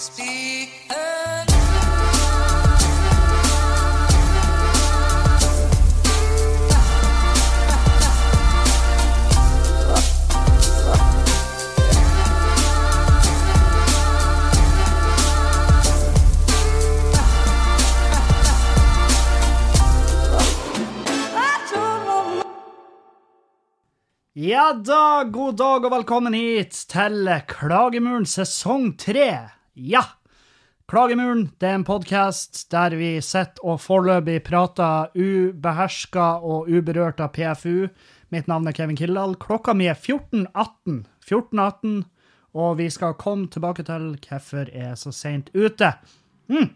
Ja da, god dag og velkommen hit til Klagemuren sesong tre. Ja, Klagemuren det er en podkast der vi sitter og foreløpig prater ubeherska og uberørt av PFU. Mitt navn er Kevin Kildahl. Klokka mi er 14.18. 14.18, og vi skal komme tilbake til hvorfor jeg er så seint ute. Mm.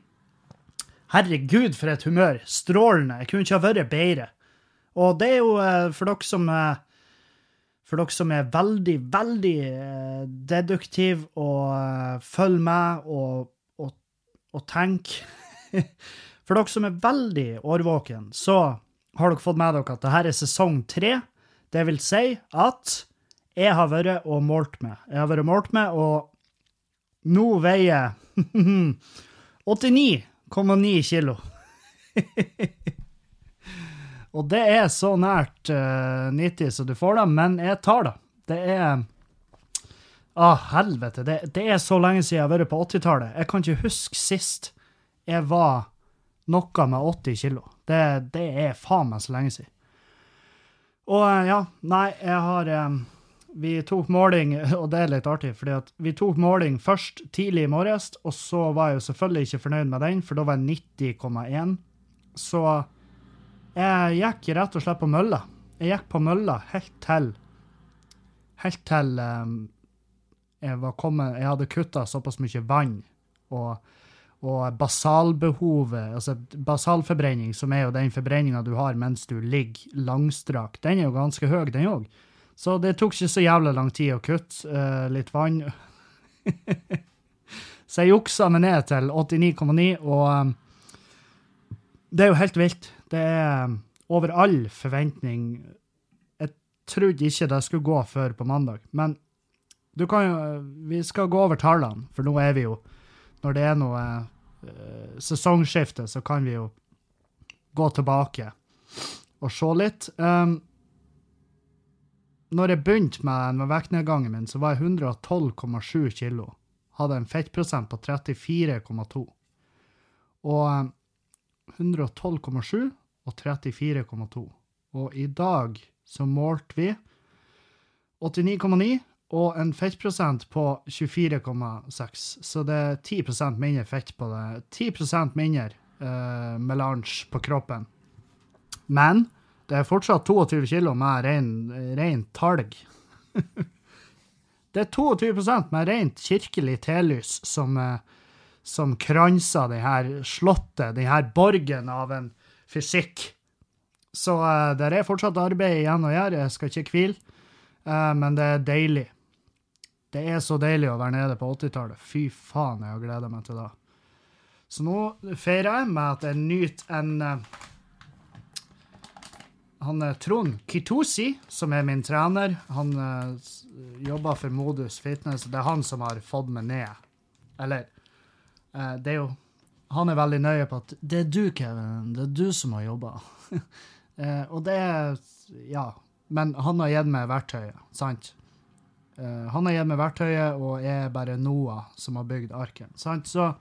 Herregud, for et humør. Strålende. Jeg kunne ikke ha vært bedre. Og det er jo eh, for dere som eh, for dere som er veldig, veldig deduktiv deduktive og uh, følger med og, og, og tenker For dere som er veldig årvåken, så har dere fått med dere at dette er sesong tre. Det vil si at jeg har vært og målt med. Jeg har vært målt med, og nå veier 89,9 kilo. Og det er så nært uh, 90 så du får det, men jeg tar det. Det er Å, ah, helvete. Det, det, er så lenge siden jeg har vært på 80-tallet. Jeg kan ikke huske sist jeg var noe med 80 kilo. Det, det er faen meg så lenge siden. Og uh, ja, nei, jeg har um, Vi tok måling, og det er litt artig, fordi at vi tok måling først tidlig i morges, og så var jeg jo selvfølgelig ikke fornøyd med den, for da var jeg 90,1. Så jeg gikk rett og slett på mølla. Jeg gikk på mølla helt til Helt til um, jeg var kommet Jeg hadde kutta såpass mye vann og, og basalbehovet, altså basalforbrenning, som er jo den forbrenninga du har mens du ligger langstrakt, den er jo ganske høy, den òg. Så det tok ikke så jævlig lang tid å kutte uh, litt vann. så jeg juksa meg ned til 89,9, og um, det er jo helt vilt. Det er um, over all forventning. Jeg trodde ikke det skulle gå før på mandag, men du kan jo Vi skal gå over tallene, for nå er vi jo Når det er noe eh, sesongskifte, så kan vi jo gå tilbake og se litt. Um, når jeg begynte med, med vektnedgangen min, så var jeg 112,7 kilo. Hadde en fettprosent på 34,2. Og 112,7 um, og 34,2. Og i dag så målte vi 89,9 og en fettprosent på 24,6. Så det er 10 mindre fett på det. 10% mindre uh, melange på kroppen. Men det er fortsatt 22 kilo med ren, ren talg. det er 22% med rent kirkelig telys som, uh, som kranser det her slottet, den her borgen av en fysikk. Så uh, det er fortsatt arbeid igjen å gjøre, jeg skal ikke hvile, uh, men det er deilig. Det er så deilig å være nede på 80-tallet. Fy faen, jeg har gleda meg til det. Så nå feirer jeg med at jeg nyter en uh, han er Trond Kitosi, som er min trener, han uh, jobber for Modus Fitness. Det er han som har fått meg ned. Eller uh, Det er jo han er veldig nøye på at det er du, Kevin. Det er du som har jobba. eh, og det er Ja. Men han har gitt meg verktøyet, sant? Eh, han har gitt meg verktøyet, og er bare Noah som har bygd arken. Sant? Så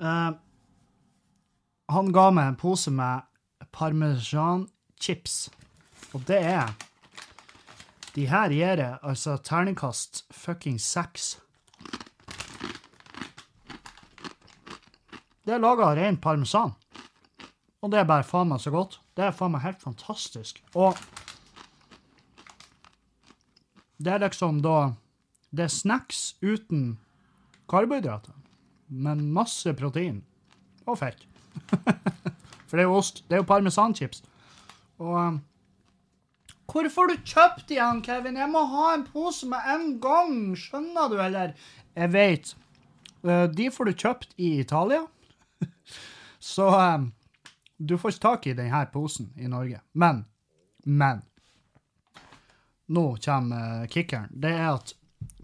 eh, Han ga meg en pose med parmesan-chips, og det er De her gir jeg altså terningkast fucking seks. Det er laga av ren parmesan. Og det er bare faen meg så godt. Det er faen meg helt fantastisk. Og det er liksom da Det er snacks uten karbohydrater, men masse protein. Og fett. For det er jo ost. Det er jo parmesanchips. Og um, Hvor får du kjøpt igjen, Kevin? Jeg må ha en pose med en gang. Skjønner du, eller? Jeg veit. Uh, de får du kjøpt i Italia. Så um, du får ikke tak i denne posen i Norge. Men, men Nå kommer uh, kickeren. Det er at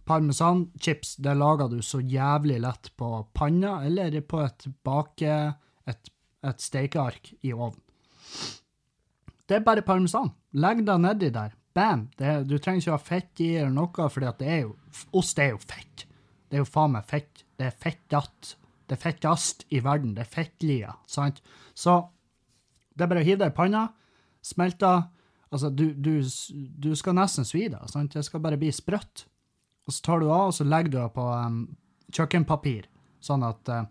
parmesanchips det lager du så jævlig lett på panna eller på et bake... et, et stekeark i ovnen. Det er bare parmesan. Legg det nedi der. Bam! Det, du trenger ikke ha fett i eller noe, for det er jo Ost er jo fett. Det er jo faen meg fett. Det er fettatt. Det fettast i verden. Det er fettlia, sant? Så det er bare å hive det i panna, smelte Altså, du, du, du skal nesten svi det, sant? Det skal bare bli sprøtt. Og så tar du av, og så legger du det på um, kjøkkenpapir, sånn at uh,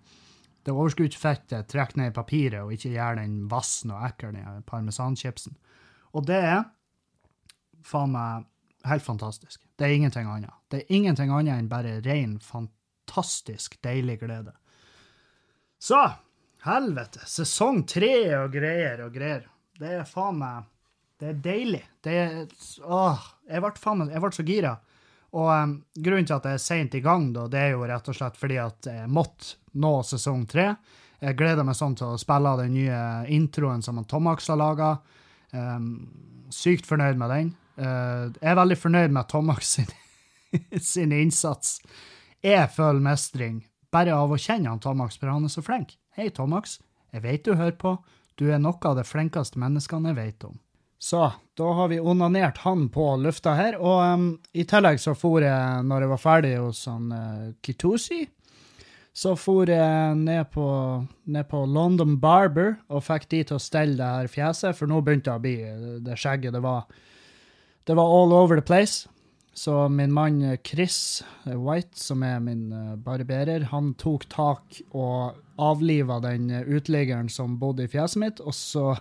det overskuddsfettet trekker ned papiret og ikke gjør den vassen og ekkel, parmesanchipsen. Og det er faen meg helt fantastisk. Det er ingenting annet. Det er ingenting annet enn bare ren, fantastisk deilig glede. Så, helvete, sesong tre og greier og greier. Det er faen meg det er deilig. Det er Åh, jeg ble, faen, jeg ble så gira. Og um, grunnen til at jeg er seint i gang, da, det er jo rett og slett fordi at jeg måtte nå sesong tre. Jeg gleder meg sånn til å spille den nye introen som Tomax har laga. Um, sykt fornøyd med den. Uh, jeg er veldig fornøyd med Tomax sin, sin innsats. Jeg føler mestring bare av å kjenne han Tomax, for han er så flink. Hei, Tomax. Jeg vet du hører på. Du er noe av det flinkeste menneskene jeg vet om. Så da har vi onanert han på lufta her. Og um, i tillegg så for jeg, når jeg var ferdig hos han uh, Kitusi, så for jeg ned på, ned på, London Barber og fikk de til å stelle det her fjeset, for nå begynte det å bli det skjegget. Det var, det var all over the place. Så min mann Chris White, som er min uh, barberer, han tok tak og avliva den uteliggeren som bodde i fjeset mitt, og så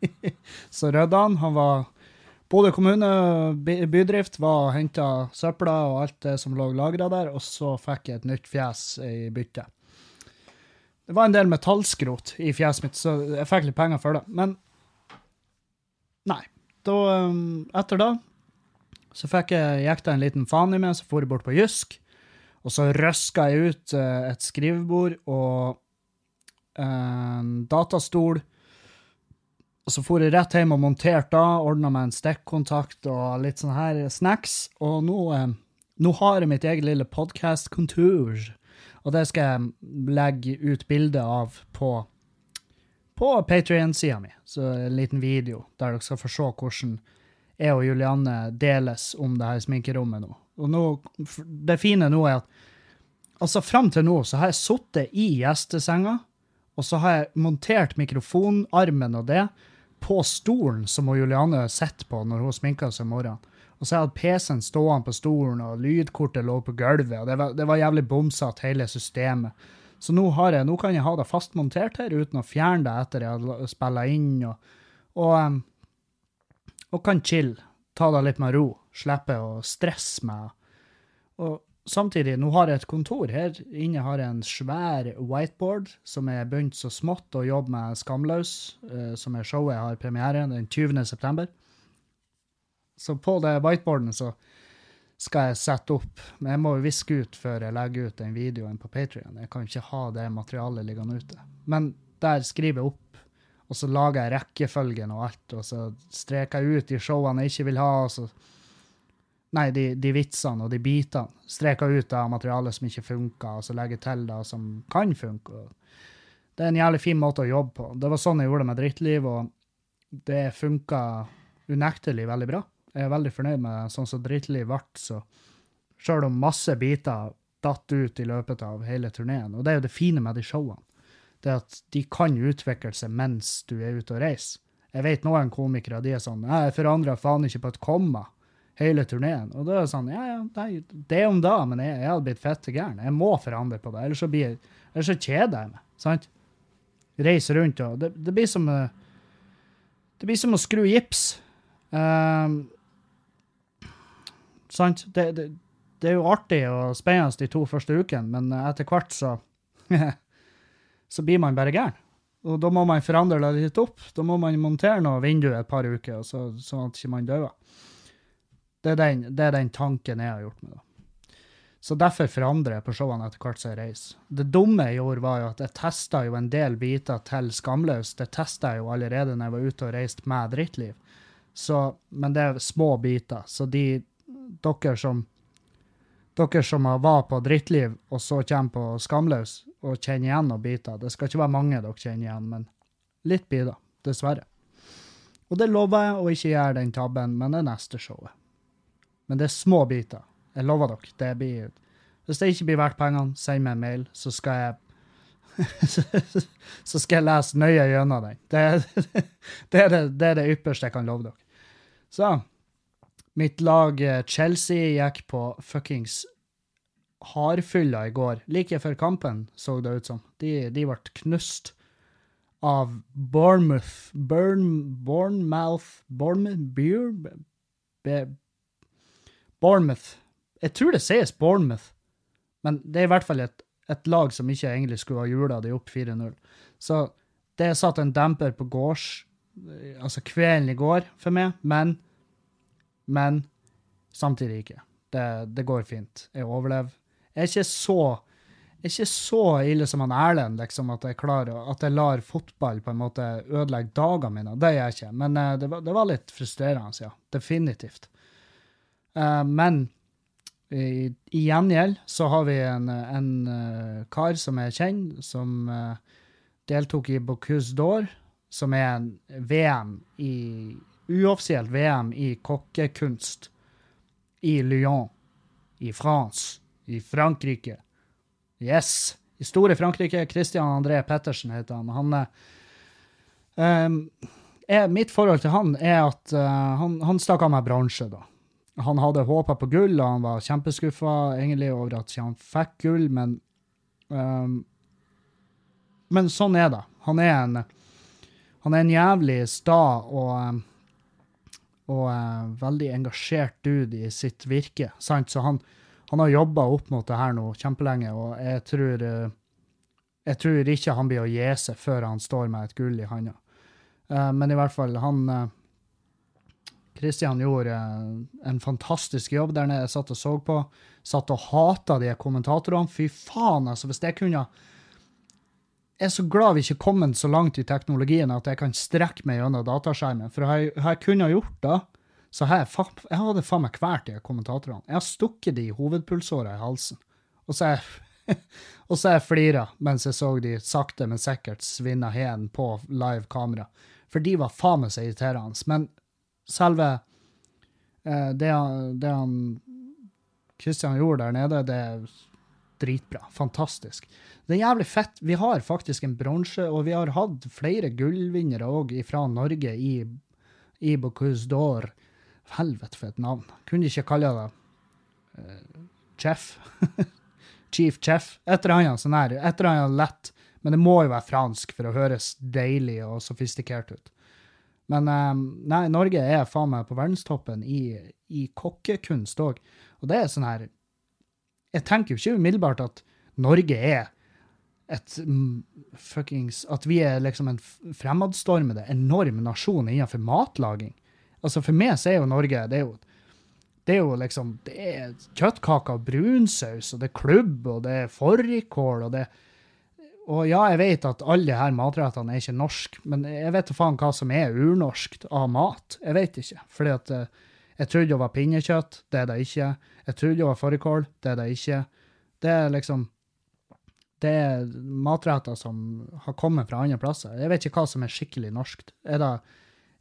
så rydda han. Han var Bodø kommune, bydrift, var og henta søpla og alt det som lå lagra der, og så fikk jeg et nytt fjes i bytte. Det var en del metallskrot i fjeset mitt, så jeg fikk litt penger for det. Men nei. Da, etter da så fikk jeg det en liten faen i meg, så for jeg bort på Jysk. Og så røska jeg ut uh, et skrivebord og en datastol og så for jeg rett hjem og monterte da, ordna meg en stikkontakt og litt sånn her snacks. Og nå, eh, nå har jeg mitt eget lille podkast-kontor, og det skal jeg legge ut bilde av på, på Patrion-sida mi. Så en liten video der dere skal få se hvordan jeg og Julianne deles om det her sminkerommet nå. Og nå, det fine nå er at altså fram til nå så har jeg sittet i gjestesenga, og så har jeg montert mikrofonarmen og det, på stolen som Juliane sitter på når hun sminker seg om morgenen. Og så hadde PC-en stående på stolen, og lydkortet lå på gulvet. og Det var, det var jævlig bomsatt, hele systemet. Så nå, jeg, nå, kan jeg ha det fastmontert her uten å fjerne det etter jeg har spilla inn, og, og, og, kan chille, Ta det litt med ro. Slippe å stresse meg. Og samtidig, nå har jeg et kontor. Her inne har jeg en svær whiteboard som jeg begynte så smått å jobbe med Skamløs, uh, som er showet jeg har premiere den 20. september. Så på det whiteboarden så skal jeg sette opp Men jeg må viske ut før jeg legger ut den videoen på Patrion. Jeg kan ikke ha det materialet liggende ute. Men der skriver jeg opp, og så lager jeg rekkefølgen og alt, og så streker jeg ut de showene jeg ikke vil ha. og så Nei, de, de, vitsene og de bitene. Streker ut av materialet som ikke funker, og så legger til det som kan funke. Det er en jævlig fin måte å jobbe på. Det var sånn jeg gjorde det med Drittliv, og det funka unektelig veldig bra. Jeg er veldig fornøyd med sånn som Drittliv ble, så sjøl om masse biter datt ut i løpet av hele turneen. Og det er jo det fine med de showene. Det at de kan utvikle seg mens du er ute og reiser. Jeg vet noen komikere de er sånn Jeg forandrer faen ikke på et komma hele turneen. Og da er det sånn Ja, ja, nei, det er om da, men jeg, jeg hadde blitt fette gæren. Jeg må forandre på det, ellers så, blir, ellers så kjeder jeg meg. sant? Reise rundt og Det, det blir som Det blir som å skru gips. Um, sant? Det, det, det, er jo artig og spennende de to første ukene, men etter hvert så så blir man bare gæren. Og da må man forandre det litt opp. Da må man montere noe vindu et par uker, så, sånn at ikke man dauer. Det det er den tanken jeg har gjort meg, da. Så derfor forandrer jeg på showene etter hvert som jeg reiser. Det dumme jeg gjorde, var jo at jeg testa jo en del biter til Skamløs. Det testa jeg jo allerede når jeg var ute og reiste med Drittliv. Så, men det er små biter. Så de dere som dere som var på drittliv, og så kommer på Skamløs og kjenne igjen noen biter. Det skal ikke være mange dere kjenner igjen, men litt biter, dessverre. Og det lover jeg å ikke gjøre den tabben med det neste showet. Men det er små biter. Jeg lover dere. Det blir Hvis det ikke blir verdt pengene, send meg en mail, så skal jeg så skal jeg lese nøye gjennom den. Det, det, det, det, er det ypperste jeg kan love dere. Så Mitt lag eh, Chelsea gikk på fuckings hardfylla i går. Like før kampen, så det ut som. De, de ble knust av Bournemouth Burn, Bournemouth Bournemouth Beer, Be, Bournemouth. Jeg tror det sies Bournemouth, men det er i hvert fall et, et lag som ikke egentlig skulle ha jula de opp 4-0. Så det satt en demper på gårds Altså kvelden i går for meg, men men samtidig ikke. Det, det går fint. Jeg overlever. Jeg er ikke så jeg er ikke så ille som han Erlend, liksom, at jeg klarer, at jeg lar fotball på en måte ødelegge dagene mine. Det gjør jeg ikke. Men uh, det, var, det, var, litt frustrerende, ja. Definitivt. Uh, men i, i, gjengjeld så har vi en, en uh, kar som er kjent, som deltok i Bocuse d'Or, som er en VM i uoffisielt VM i kokkekunst i Lyon, i France, i Frankrike. Yes! I store Frankrike. Christian André Pettersen heter han. han um, er, mitt forhold til han er at uh, han, han stakk av meg bransje, da. Han hadde håpa på gull, og han var kjempeskuffa egentlig over at han fikk gull, men um, Men sånn er det. Han er en, han er en jævlig sta og um, og uh, veldig engasjert dude i sitt virke. sant? Så han, han har jobba opp mot det her nå kjempelenge, og jeg tror, uh, jeg tror ikke han blir å gi seg før han står med et gull i handa. Uh, men i hvert fall, han Kristian gjorde en fantastisk jobb der nede. Jeg satt og så på. Satt og hata de kommentatorene. Fy faen, altså. Hvis jeg kunne jeg er så glad vi ikke kommet så langt i teknologien at jeg kan strekke meg gjennom dataskjermen. For har jeg, har jeg kunnet gjort det, så har jeg, hadde faen meg kvalt de kommentatorene. Jeg har stukket de hovedpulsåra i halsen. Og så er og så jeg flira mens jeg så de sakte, men sikkert svinne hen på live kamera. For de var faen meg så irriterende. Men selve eh, det, det han Kristian gjorde der nede, det er dritbra. Fantastisk. Det er jævlig fett. Vi har faktisk en bronse, og vi har hatt flere gullvinnere òg fra Norge i, i Bocuse d'Or. Helvete for et navn. Kunne ikke kalle det uh, Chef. Chief Chef. Sånn. Et eller annet lett. Men det må jo være fransk for å høres deilig og sofistikert ut. Men um, nei, Norge er faen meg på verdenstoppen i, i kokkekunst òg. Og det er sånn her Jeg tenker jo ikke umiddelbart at Norge er et fuckings At vi er liksom en fremadstormende, enorm nasjon innenfor matlaging. Altså For meg så er jo Norge det er jo, det er jo liksom det er kjøttkaker og brunsaus, og det er klubb, og det er fårikål, og det Og ja, jeg vet at alle her matrettene er ikke norske, men jeg vet da faen hva som er urnorskt av mat. Jeg vet ikke. Fordi at eh, jeg trodde det var pinnekjøtt, det er det ikke. Jeg trodde det var fårikål, det er det ikke. Det er liksom det er matretter som har kommet fra andre plasser. Jeg vet ikke hva som er skikkelig norskt. Er det,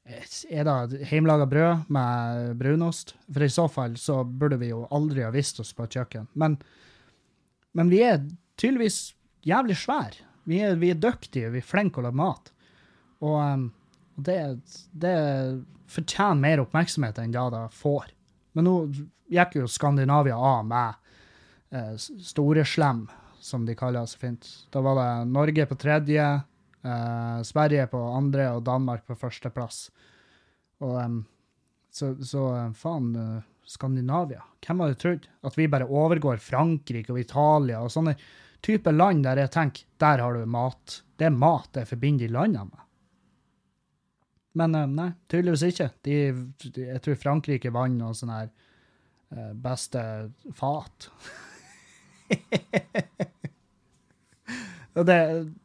er det hjemmelaga brød med brunost? For i så fall så burde vi jo aldri ha vist oss på et kjøkken. Men, men vi er tydeligvis jævlig svære. Vi er, vi er dyktige, vi er flinke å lage mat. Og um, det, det fortjener mer oppmerksomhet enn det det får. Men nå gikk jo Skandinavia av med eh, store slem som de kaller det så fint. Da var det Norge på tredje, eh, Sverige på andre og Danmark på førsteplass. Og um, så, så uh, faen, uh, Skandinavia. Hvem hadde trodd at vi bare overgår Frankrike og Italia og sånne type land der jeg tenker der har du mat. Det er mat jeg forbinder de landene med. Men uh, nei, tydeligvis ikke. De, de, jeg tror Frankrike vant noe sånn her uh, beste fat. det,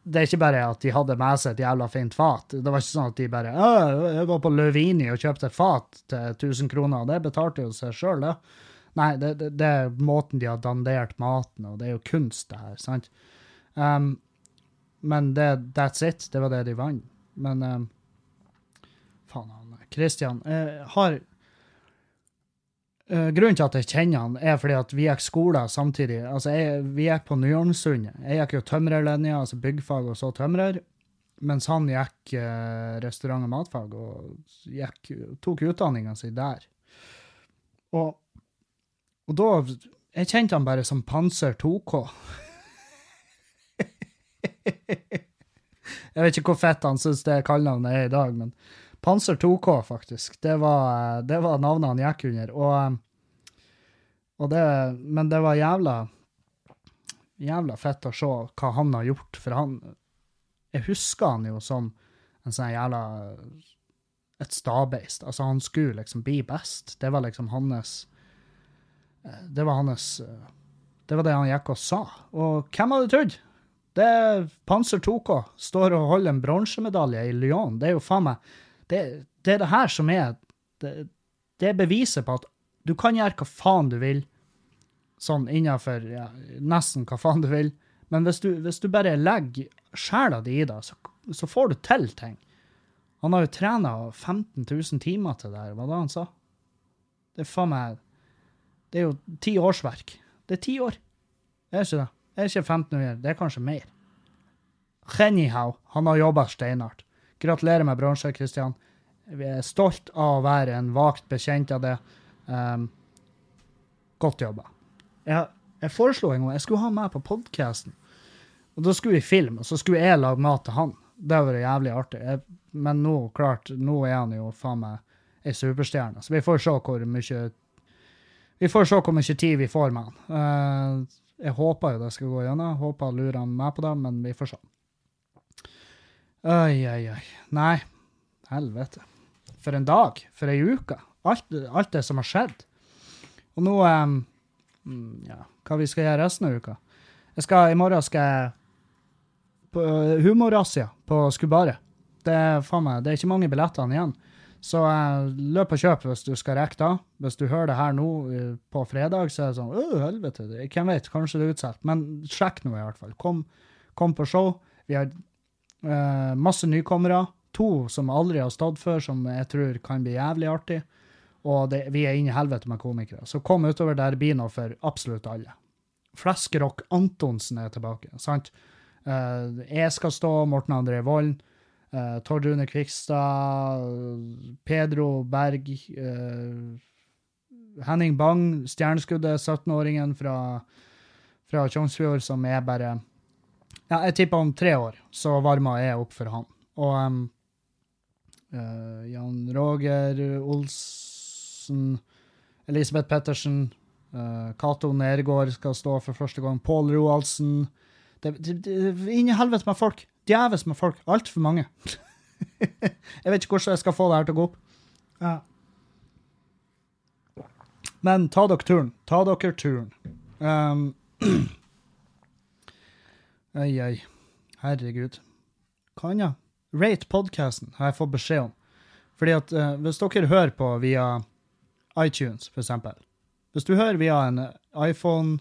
det, er ikke bare at de hadde med seg et jævla fint fat. Det var ikke sånn at de bare 'Jeg var på Løvini og kjøpte et fat til 1000 kroner.' Det betalte jo seg sjøl, det. Nei, det, det, det er måten de har dandert maten, og det er jo kunst, det her, sant? Um, men det, that's it. Det var det de vant. Men um, faen, han Christian jeg har uh, Grunnen til at jeg kjenner han, er fordi at vi gikk skole samtidig. Altså, jeg, Vi gikk på Nyholmsund. Jeg gikk jo tømrerlinja, altså byggfag og så tømrer. Mens han gikk uh, restaurant- og matfag og gikk, tok utdanninga si der. Og og da Jeg kjente han bare som Panser 2K. jeg vet ikke hvor fett han syns det kallenavnet er i dag, men Panser 2K, faktisk. Det var, det var navnet han gikk under. Og, og det, men det var jævla jævla fett å se hva han har gjort, for han Jeg husker han jo som en sånn jævla et stabeist. Altså, han skulle liksom bli best. Det var liksom hans det var hans eh, Det var det han gikk og sa. Og hvem hadde trodd? Det er Panser 2K står og holder en bronsemedalje i Lyon. Det er jo faen meg det, det, er det her som er det, det er beviset på at du kan gjøre hva faen du vil, sånn innafor ja, nesten hva faen du vil, men hvis du, hvis du bare legger sjela di i det, så, så, får du til ting. Han har jo trena 15 000 timer til det her, hva det han sa? Det er faen meg det er jo ti årsverk. Det er ti år. Det er ikke det. Det er ikke 15 år, det er kanskje mer. Anyhow, han har jobba steinhardt. Gratulerer med bronse, Kristian. Vi er stolt av å være en vagt bekjent av det. Um, godt jobba. Jeg, jeg foreslo en gang jeg skulle ha med på podkasten. Og da skulle vi filme, og så skulle jeg lage mat til han. Det hadde vært jævlig artig. Jeg, men nå, klart, nå er han jo faen meg ei superstjerne. Så vi får se hvor mye vi får se hvor mye tid vi får med han. Uh, jeg håper jo det skal gå gjennom. Håper han lurer med på det, men vi får se. Oi, oi, oi. Nei, helvete. For en dag. For ei uke. Alt, alt, det som har skjedd. Og nå um, Ja, hva vi skal gjøre resten av uka? Jeg skal, I morgen skal jeg på Humorrazzia på Skubaret. Det meg, det er ikke mange billettene igjen. Så uh, løp og kjøp hvis du skal rekke da. Hvis du hører det her nå uh, på fredag, så er det sånn Å, helvete. Hvem vet, kanskje det er utsolgt. Men sjekk nå, i hvert fall. Kom, kom på show. Vi har uh, masse nykommere. To som aldri har stått før, som jeg tror kan bli jævlig artig. Og det, vi er inne i helvete med komikere. Så kom utover der blir noe for absolutt alle. Fleskerock Antonsen er tilbake, sant? jeg skal stå, Morten André Volden. Uh, Tord Rune Kvikstad, Pedro Berg, uh, Henning Bang, stjerneskuddet, 17-åringen fra, fra Tjongsfjord, som er bare Ja, jeg tipper om tre år så varma jeg opp for han. Og um, uh, Jan Roger Olsen, Elisabeth Pettersen, Cato Nergård skal stå for første gang, Pål Roaldsen det, det, det, Inni helvete med folk! djevelsk med folk. Altfor mange. jeg vet ikke hvordan jeg skal få det her til å gå opp. Ja. Men ta dere turen. Ta dere turen. Um, Ei, ai. Herregud. Kan jeg? Rate podcasten, har jeg fått beskjed om. Fordi at uh, hvis dere hører på via iTunes, for eksempel Hvis du hører via en iPhone,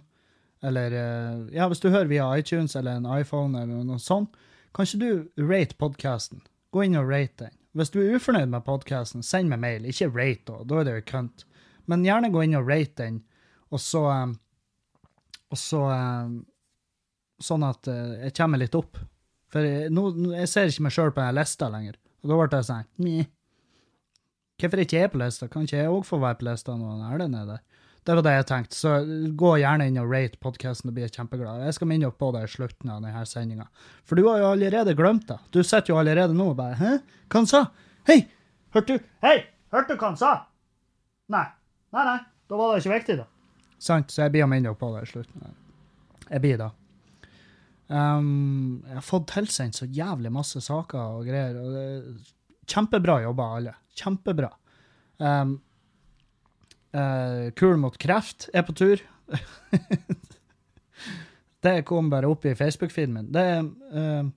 eller uh, Ja, hvis du hører via iTunes eller en iPhone eller noe sånt, kan ikke du rate podkasten? Gå inn og rate den. Hvis du er ufornøyd med podkasten, send meg mail. Ikke rate, da. Da er det jo kønt. Men gjerne gå inn og rate den, og så um, Og så um, Sånn at uh, jeg kommer litt opp. For jeg, nå, jeg ser ikke meg sjøl på den lista lenger. Og da ble jeg sånn Meh. Hvorfor ikke jeg på lista? Kan ikke jeg òg få være på lista når Erlend er der? Det var det jeg tenkte. Så gå gjerne inn og rate podkasten, og blir kjempeglad. Jeg skal minne på det i slutten av denne sendinga. For du har jo allerede glemt det. Du sitter jo allerede nå og bare Hæ? Hva han sa? Hei! Hørte du Hei! Hørte du hva han sa? Nei. Nei, nei. Da var det ikke viktig, da. Sant, så jeg blir å minne på det i slutten. Jeg blir da. Um, jeg har fått tilsendt så jævlig masse saker og greier. Og det, kjempebra jobba, alle. Kjempebra. Um, Uh, Kul mot kreft er på tur. det kom bare opp i Facebook-filmen. Det er uh,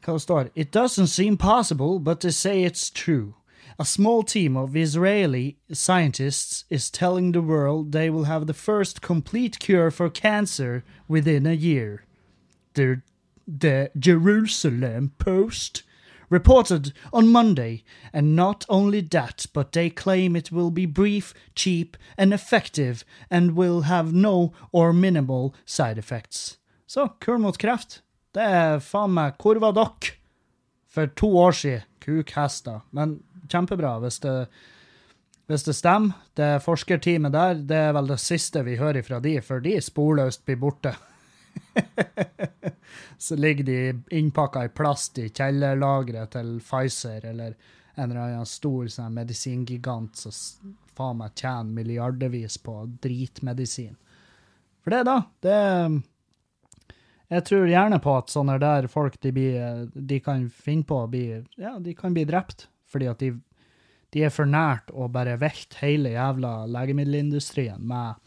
Hva det står It doesn't seem possible, but they say it's true. A small team of Israeli scientists is telling the world they will have the first complete cure for cancer within a year. The, the Jerusalem Post reported on Monday, and not only that, but they claim it will be brief, cheap, and effective, and will have no or minimal side effects. Så kur mot. Det er faen meg for to år siden? Kukhester. Men kjempebra hvis det, hvis det stemmer. Det forskerteamet der, det er vel det siste vi hører fra de, for de sporløst blir borte. så ligger de innpakka i plast i kjellerlageret til Pfizer eller en eller annen stor sånn, medisingigant som faen meg tjener milliardevis på dritmedisin. For det, da, det Jeg tror gjerne på at sånne der folk de, blir, de kan finne på å bli Ja, de kan bli drept fordi at de, de er for nært å bare velte hele jævla legemiddelindustrien med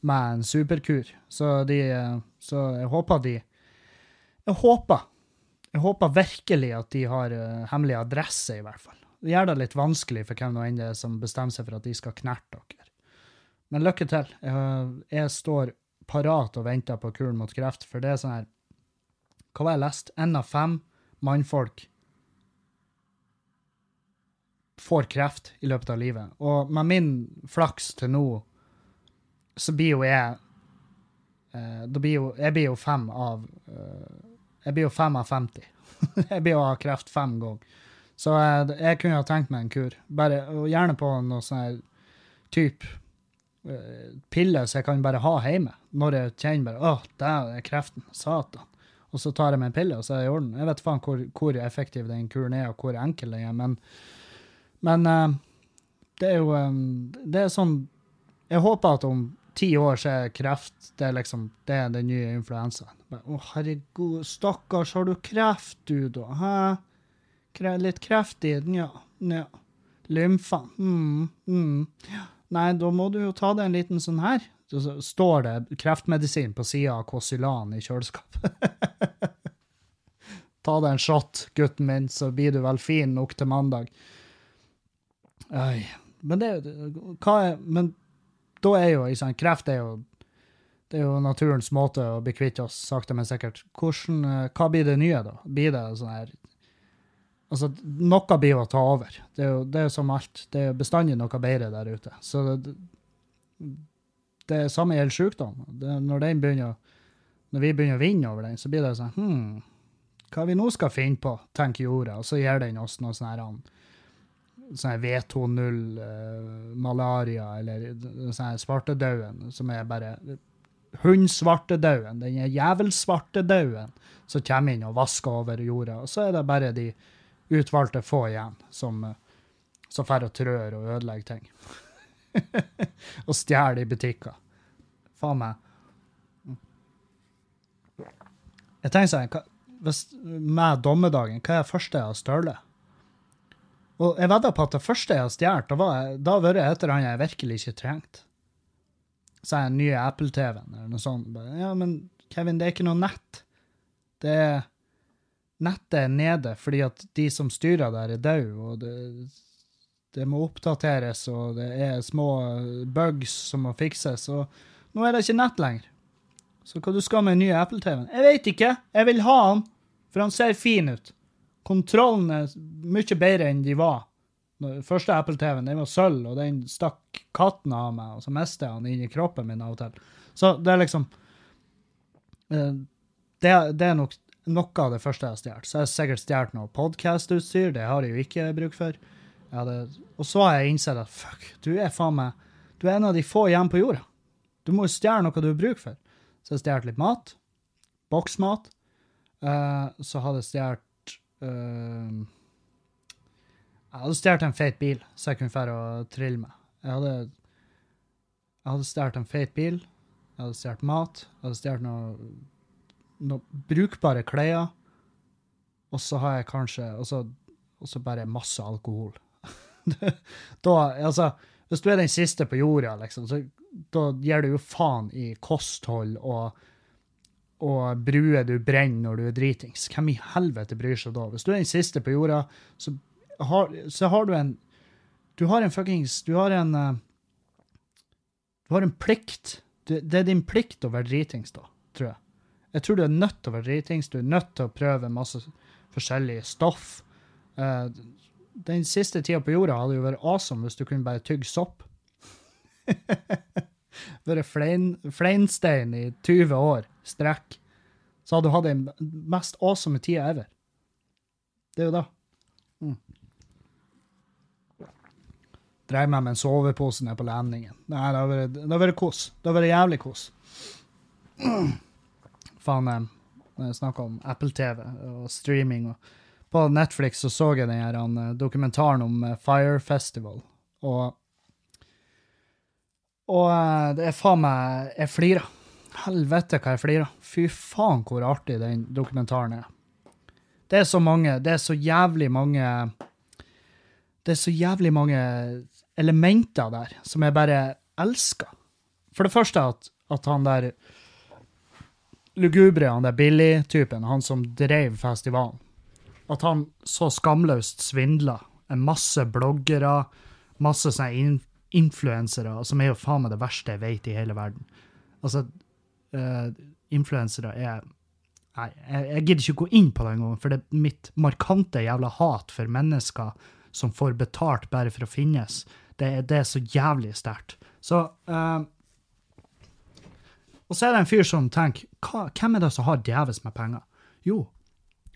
med en superkur. Så, de, så jeg håper de Jeg håper. Jeg håper virkelig at de har uh, hemmelig adresse, i hvert fall. Det gjør det litt vanskelig for hvem enn det er som bestemmer seg for at de skal knerte dere. Men lykke til. Jeg, jeg står parat og venter på kuren mot kreft, for det er sånn her Hva var jeg lest? Én av fem mannfolk får kreft i løpet av livet. Og med min flaks til nå så blir jo jeg uh, da blir jo, Jeg blir jo fem av uh, Jeg blir jo fem av 50. jeg blir jo av kreft fem ganger. Så jeg, jeg kunne ha tenkt meg en kur. Bare, og Gjerne på noe sånn type piller som jeg kan bare ha hjemme. Når jeg kjenner bare åh, det er kreften. Satan. Og så tar jeg meg en pille, og så er det i orden. Jeg vet faen hvor, hvor, effektiv den kuren er, og hvor enkel den er, men, men det er jo Det er sånn Jeg håper at om ti år så er kreft det er liksom, det er den nye influensaen. Å, herregud, stakkars, har du kreft, du, da? Hæ? Kre litt kreft i den, ja. ja. Lymfa. Mm, mm. Nei, da må du jo ta deg en liten sånn her. Så står det kreftmedisin på sida av Kosilan i kjøleskapet. ta deg en shot, gutten min, så blir du vel fin nok til mandag. Oi. Men det hva er, Men da er jo liksom, kreft er jo, det er jo naturens måte å bli kvitt oss, sakte, men sikkert. Hvordan, eh, hva blir det nye, da? Blir det sånn her Altså, noe blir å ta over. Det er jo det er som alt. Det er bestandig noe bedre der ute. Så det, det samme gjelder sykdom. Det, når, begynner, når vi begynner å vinne over den, så blir det sånn Hm, hva vi nå skal finne på, tenker jorda, og så gir den oss noe sånn her sånn V20 uh, eh, malaria eller sånn svartedauden, som er bare hundsvartedauden, den jævelsvartedauden, som kommer inn og vasker over jorda. Og så er det bare de utvalgte få igjen som, uh, som får og trør og ødelegger ting. og stjeler i butikker. Faen meg. Jeg tenker sånn, hvis, Med dommedagen, hva er det første jeg har stjålet? Og jeg vedder på at det første jeg har stjålet, da har vært et eller annet jeg virkelig ikke trengte. Så er den nye Apple-TV-en eller noe sånt. Ja, men Kevin, det er ikke noe nett. Det er Nettet er nede fordi at de som styrer der, er døde, og det, det må oppdateres, og det er små bugs som må fikses, og nå er det ikke nett lenger. Så hva du skal med den nye Apple-TV-en? Jeg vet ikke. Jeg vil ha den, for han ser fin ut. Kontrollen er mye bedre enn de var. Den første Apple-TV-en den var sølv, og den stakk katten av meg, og så mistet den inn i kroppen min av og til. Så det er liksom eh, det, det, er nok noe av det første jeg har stjålet. Så jeg har sikkert stjålet noe podkastutstyr, det har jeg jo ikke bruk for. Hadde, og så har jeg innsett at fuck, du er faen meg Du er en av de få igjen på jorda. Du må jo stjele noe du har bruk for. Så jeg stjålet litt mat. Boksmat. Uh, så hadde jeg stjålet Uh, jeg hadde stjålet en feit bil så jeg kunne dra og trille med. Jeg hadde, jeg hadde stjålet en feit bil, jeg hadde stjålet mat, jeg hadde stjålet noe, noe brukbare klær, og så har jeg kanskje Og så bare masse alkohol. da, altså, hvis du er den siste på jorda, liksom, så da gir du jo faen i kosthold og og bruer du brenner når du er dritings. Hvem i helvete bryr seg da? Hvis du er den siste på jorda, så har, så har du en Du har en fuckings Du har en eh, Du har en plikt. Det er din plikt å være dritings, da, tror jeg. Jeg tror du er nødt til å være dritings. Du er nødt til å prøve masse forskjellige stoff. Eh, den siste tida på jorda hadde jo vært awesome hvis du kunne bare tygge sopp. Vært flein, fleinstein i 20 år strekk. Så hadde du hatt den mest awesome tida ever. Det er jo det. Mm. Dreiv med en sovepose nede på landingen. Nei, det har vært, det har vært kos. Det har vært jævlig kos. Faen, jeg snakker om Apple-TV og streaming og På Netflix så så jeg den her eh, dokumentaren om eh, Fire Festival, og Og eh, det er faen meg Jeg flirer. Helvete hva jeg flirer. Fy faen hvor artig den dokumentaren er. Det er så mange Det er så jævlig mange Det er så jævlig mange elementer der som jeg bare elsker. For det første at, at han der lugubre, han der Billy-typen, han som drev festivalen, at han så skamløst svindla en masse bloggere, masse sånne influensere, som er jo faen meg det verste jeg vet i hele verden. Altså, uh, influensere er Nei, jeg, jeg gidder ikke gå inn på det engang, for det er mitt markante jævla hat for mennesker som får betalt bare for å finnes. Det, det er så jævlig sterkt. Så uh, Og så er det en fyr som tenker hva, Hvem er det som har djevelsk med penger? Jo,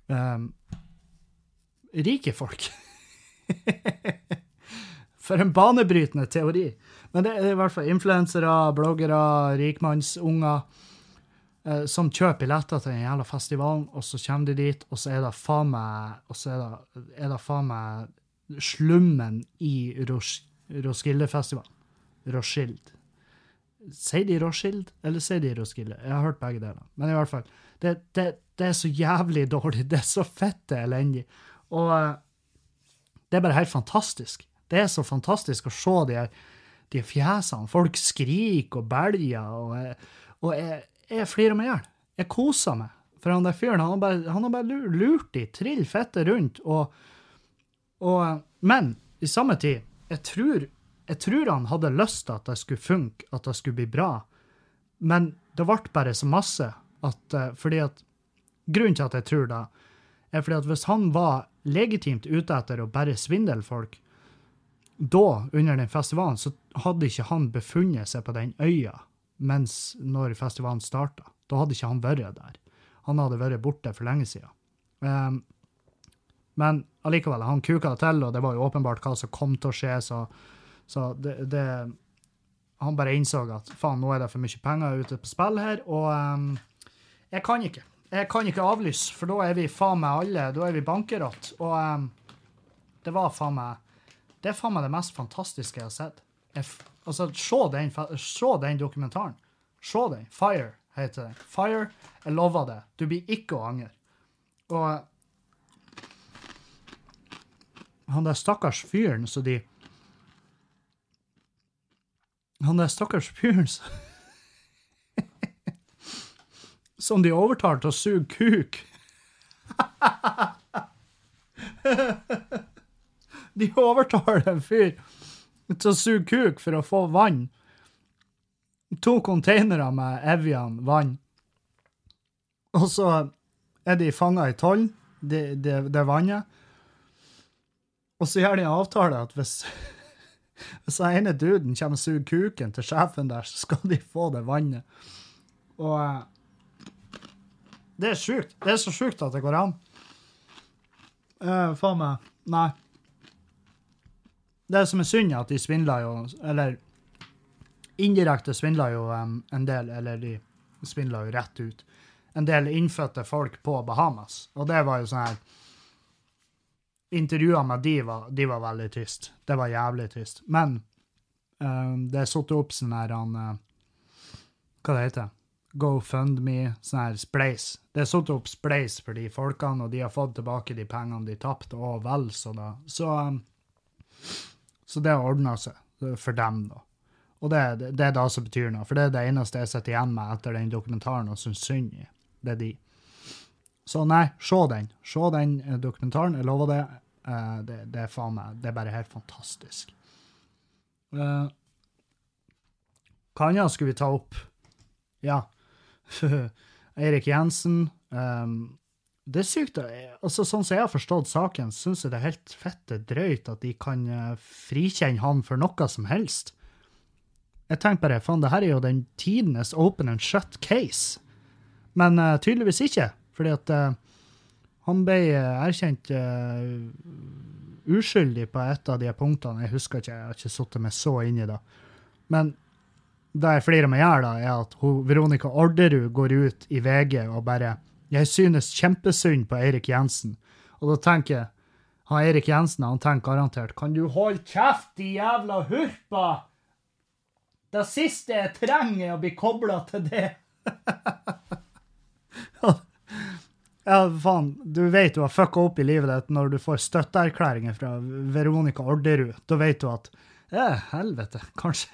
um, rike folk. For en banebrytende teori. Men det er i hvert fall influensere, bloggere, rikmannsunger eh, som kjøper billetter til den jævla festivalen, og så kommer de dit, og så er det faen meg Og så er det, er det faen meg slummen i Ros Roskildefestivalen. Roskilde. Sier de Roskilde, eller sier de Roskilde? Jeg har hørt begge deler. Men i hvert fall, det, det, det er så jævlig dårlig. Det er så fette elendig. Og eh, det er bare helt fantastisk. Det er så fantastisk å se de, de fjesene. Folk skriker og belger, og, og jeg, jeg flirer meg i hjel. Jeg koser meg. For han der fyren, han har bare, han har bare lurt de, trill fette rundt, og, og Men i samme tid, jeg tror, jeg tror han hadde lyst til at det skulle funke, at det skulle bli bra, men det ble bare så masse at eh, Fordi at Grunnen til at jeg tror det, er fordi at hvis han var legitimt ute etter å bare svindle folk, da, under den festivalen, så hadde ikke han befunnet seg på den øya mens når festivalen starta. Da hadde ikke han vært der. Han hadde vært borte for lenge siden. Um, men allikevel, han kuka det til, og det var jo åpenbart hva som kom til å skje, så, så det, det Han bare innså at faen, nå er det for mye penger ute på spill her, og um, jeg kan ikke. Jeg kan ikke avlyse, for da er vi faen meg alle, da er vi bankerott. Og um, det var faen meg Det er faen meg det mest fantastiske jeg har sett. Jeg, altså, se den, se den dokumentaren. Se den. Fire heter den. Fire. Jeg lover det. Du blir ikke å angre. Og han der stakkars fyren så de Han der stakkars fyren så Som de overtar til å suge kuk. de overtaler en fyr til å suge kuk for å få vann. To containere med Evian vann. Og så er de fanga i toll, det, det, det vannet. Og så gjør de en avtale at hvis, hvis den ene duden kommer og suger kuken til sjefen der, så skal de få det vannet. Og eh, det er sjukt. Det er så sjukt at det går an. Uh, faen meg. Nei. Det som er synd, er at de svindla jo Eller indirekte svindla jo um, en del, eller de svindla jo rett ut. En del innfødte folk på Bahamas. Og det var jo sånn her Intervjuene med de var, de var veldig trist. Det var jævlig trist. Men um, det er satt opp sånn her han eh, Hva det heter GoFundMe, sånn her Spleis. Det er satt opp Spleis for de folkene, og de har fått tilbake de pengene de tapte, og vel så da. Så, um, så det har ordna seg eh, for dem, da. Og det, det, det er det som betyr noe, for det er det eneste jeg sitter igjen med etter den dokumentaren og syns synd i. Det er de. Så nei, se den. Se den eh, dokumentaren. Jeg lover det. Uh, det, det er faen meg Det er bare helt fantastisk. Uh, hva annet skulle vi ta opp? Ja. Eirik Jensen. Um, det er sykt. altså Sånn som jeg har forstått saken, syns jeg det er helt fette drøyt at de kan frikjenne han for noe som helst. Jeg tenker bare faen, det her er jo den tidenes open and shut case. Men uh, tydeligvis ikke, fordi at uh, han ble uh, erkjent uskyldig på et av de punktene. Jeg husker ikke, jeg har ikke sittet meg så inn i det. Men det jeg flirer meg i hjel, er at hun, Veronica Orderud går ut i VG og bare 'Jeg synes kjempesynd på Eirik Jensen'. Og da tenker jeg han Eirik Jensen han tenker garantert 'Kan du holde kjeft, de jævla hurpa'? Det siste jeg trenger, er å bli kobla til det. ja, faen. Du vet du har fucka opp i livet ditt når du får støtteerklæringer fra Veronica Orderud. Da vet du at ja, helvete, kanskje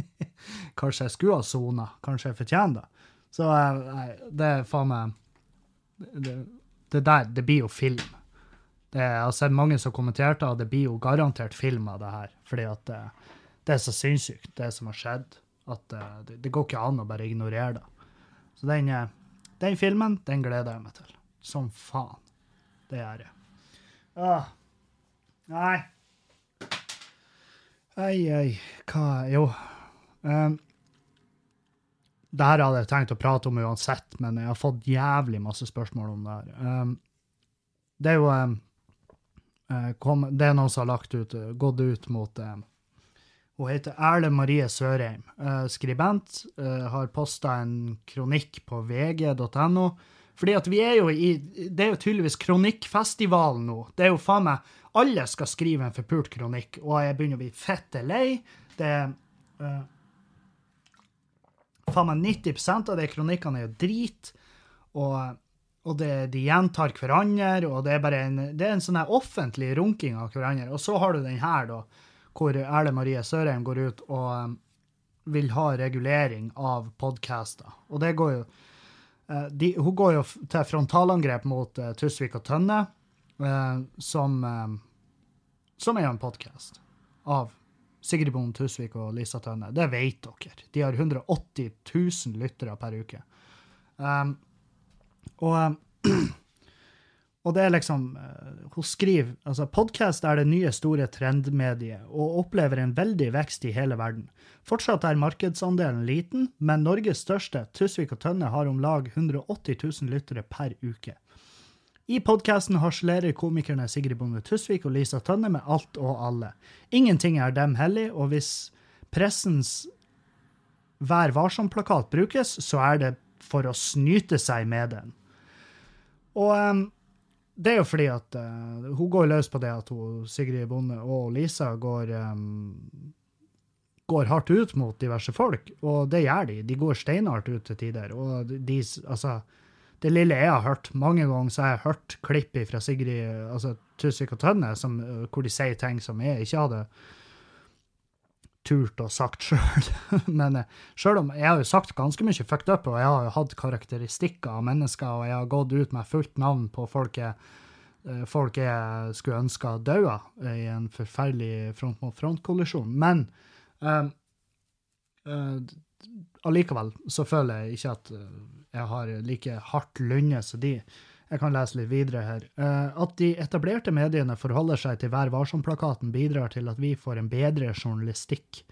Kanskje jeg skulle ha sona. Kanskje jeg fortjener det. Så eh, nei, det er faen meg det, det, der, det blir jo film. Det, jeg har sett mange som kommenterte, at det blir jo garantert film av det her. Fordi at det, det er så sinnssykt, det som har skjedd, at uh, det, det, går ikke an å bare ignorere det. Så den, uh, den, filmen, den gleder jeg meg til. Som faen. Det gjør jeg. Åh. Nei. Ei, ei, hva Jo. Um, det her hadde jeg tenkt å prate om uansett, men jeg har fått jævlig masse spørsmål om det her. Um, det er jo um, kom, Det er noen som har lagt ut, gått ut mot um, hun heter Erle Marie Sørheim. Uh, skribent. Uh, har posta en kronikk på vg.no. Fordi at vi er jo i Det er jo tydeligvis kronikkfestivalen nå. Det er jo faen meg Alle skal skrive en forpult kronikk, og jeg begynner å bli fette lei. Det uh, Faen meg 90% av de kronikkene er jo drit. Og, og det, de gjentar hverandre, og det er bare en, det er en sånn offentlig runking av hverandre. Og så har du den her, da hvor Erle Marie Sørheim går ut og um, vil ha regulering av podcaster. Og det går jo uh, de, Hun går jo til frontalangrep mot uh, Tusvik og Tønne, uh, som, uh, som er en podkast av Sigrid Bonde Tusvik og Lisa Tønne. Det vet dere. De har 180 000 lyttere per uke. Um, og um, Og det er liksom uh, Hun skriver altså podkast er det nye store trendmediet og opplever en veldig vekst i hele verden. Fortsatt er markedsandelen liten, men Norges største, Tusvik og Tønne, har om lag 180 000 lyttere per uke. I podkasten harselerer komikerne Sigrid Bonde Tusvik og Lisa Tønne med alt og alle. Ingenting er dem hellig, og hvis pressens Vær varsom-plakat brukes, så er det for å snyte seg med den. Og um, det er jo fordi at uh, hun går løs på det at hun, Sigrid Bonde og Lisa går, um, går hardt ut mot diverse folk, og det gjør de. De går steinhardt ut til tider. Og de, altså, det lille jeg har hørt, mange ganger så har jeg hørt klipp fra Sigrid altså Tusvik og Tønne som, hvor de sier ting som jeg ikke hadde turt å sagt sjøl. Men eh, sjøl om jeg har jo sagt ganske mye fucked up, og jeg har jo hatt karakteristikker av mennesker, og jeg har gått ut med fullt navn på folk jeg, eh, folk jeg skulle ønske daua i en forferdelig front-mot-front-kollisjon. Men um, uh, allikevel så føler jeg ikke at jeg har like hardt lønne, som de. Jeg kan lese litt videre her. Uh, at de etablerte mediene forholder seg til Vær varsom-plakaten, bidrar til at vi får en bedre journalistikk.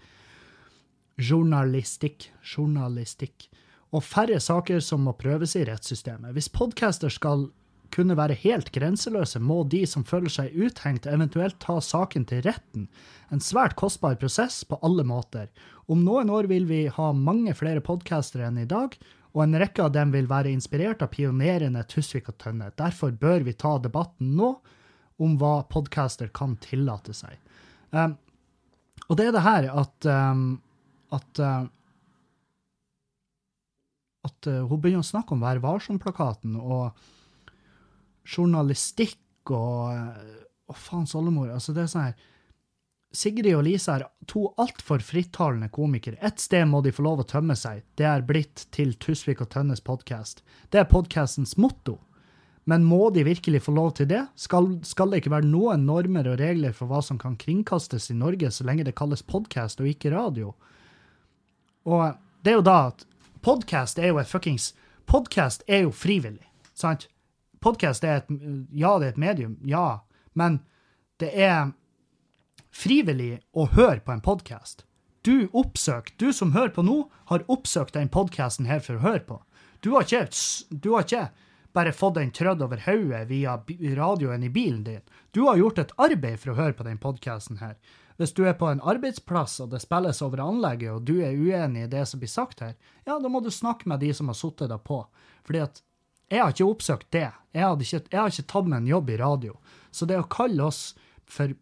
Journalistikk. Journalistikk. Og færre saker som må prøves i rettssystemet. Hvis podcaster skal kunne være helt grenseløse, må de som føler seg uthengt, eventuelt ta saken til retten. En svært kostbar prosess på alle måter. Om noen år vil vi ha mange flere podkastere enn i dag, og en rekke av dem vil være inspirert av pionerene Tusvik og Tønne. Derfor bør vi ta debatten nå om hva podcaster kan tillate seg. Um, og det er det her at um, at, uh, at uh, hun begynner å snakke om Vær varsom-plakaten og journalistikk og uh, Å, faens oldemor. Altså, det er sånn her Sigrid og Lisa er to altfor frittalende komikere. Ett sted må de få lov å tømme seg. Det er blitt til Tusvik og Tønnes podkast. Det er podkastens motto. Men må de virkelig få lov til det? Skal, skal det ikke være noen normer og regler for hva som kan kringkastes i Norge, så lenge det kalles podkast og ikke radio? Og det er jo da at podkast er jo et fuckings Podkast er jo frivillig, sant? Podkast er et Ja, det er et medium, ja, men det er frivillig å høre på en podkast. Du oppsøker, du som hører på nå, har oppsøkt den podkasten her for å høre på. Du har ikke, du har ikke bare fått den trødd over hodet via radioen i bilen din. Du har gjort et arbeid for å høre på den podkasten her. Hvis du er på en arbeidsplass og det spilles over anlegget, og du er uenig i det som blir sagt her, ja, da må du snakke med de som har sittet deg på. Fordi at jeg har ikke oppsøkt det. Jeg, ikke, jeg, har ikke tatt meg en jobb i radio. Så det å kalle oss for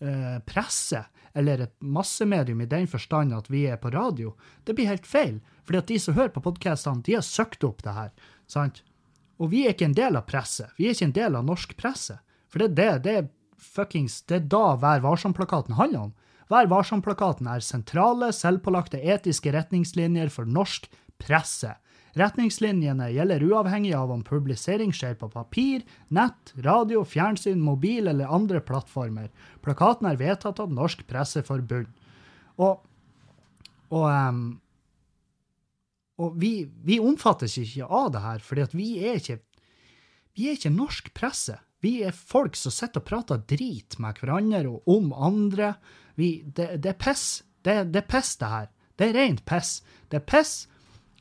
eh, presse, eller et massemedium i den forstand at vi er på radio, det blir helt feil. Fordi at de som hører på podkastene, de har søkt opp det her. sant? Og vi er ikke en del av presse. Vi er ikke en del av norsk presse. For det, er det, det er fuckings Det er da Vær varsom-plakaten handler om. Vær varsom-plakaten er sentrale, selvpålagte etiske retningslinjer for norsk presse. Retningslinjene gjelder uavhengig av om publisering skjer på papir, nett, radio, fjernsyn, mobil eller andre plattformer. Plakaten er vedtatt av Norsk Presseforbund. Og, og, um, og vi, vi, omfattes ikke av det her, fordi vi er ikke vi er ikke norsk presse. Vi er folk som sitter og prater drit med hverandre og om andre. Vi, det, det, er piss. Det, det, er piss, det her. Det er rent piss. Det er piss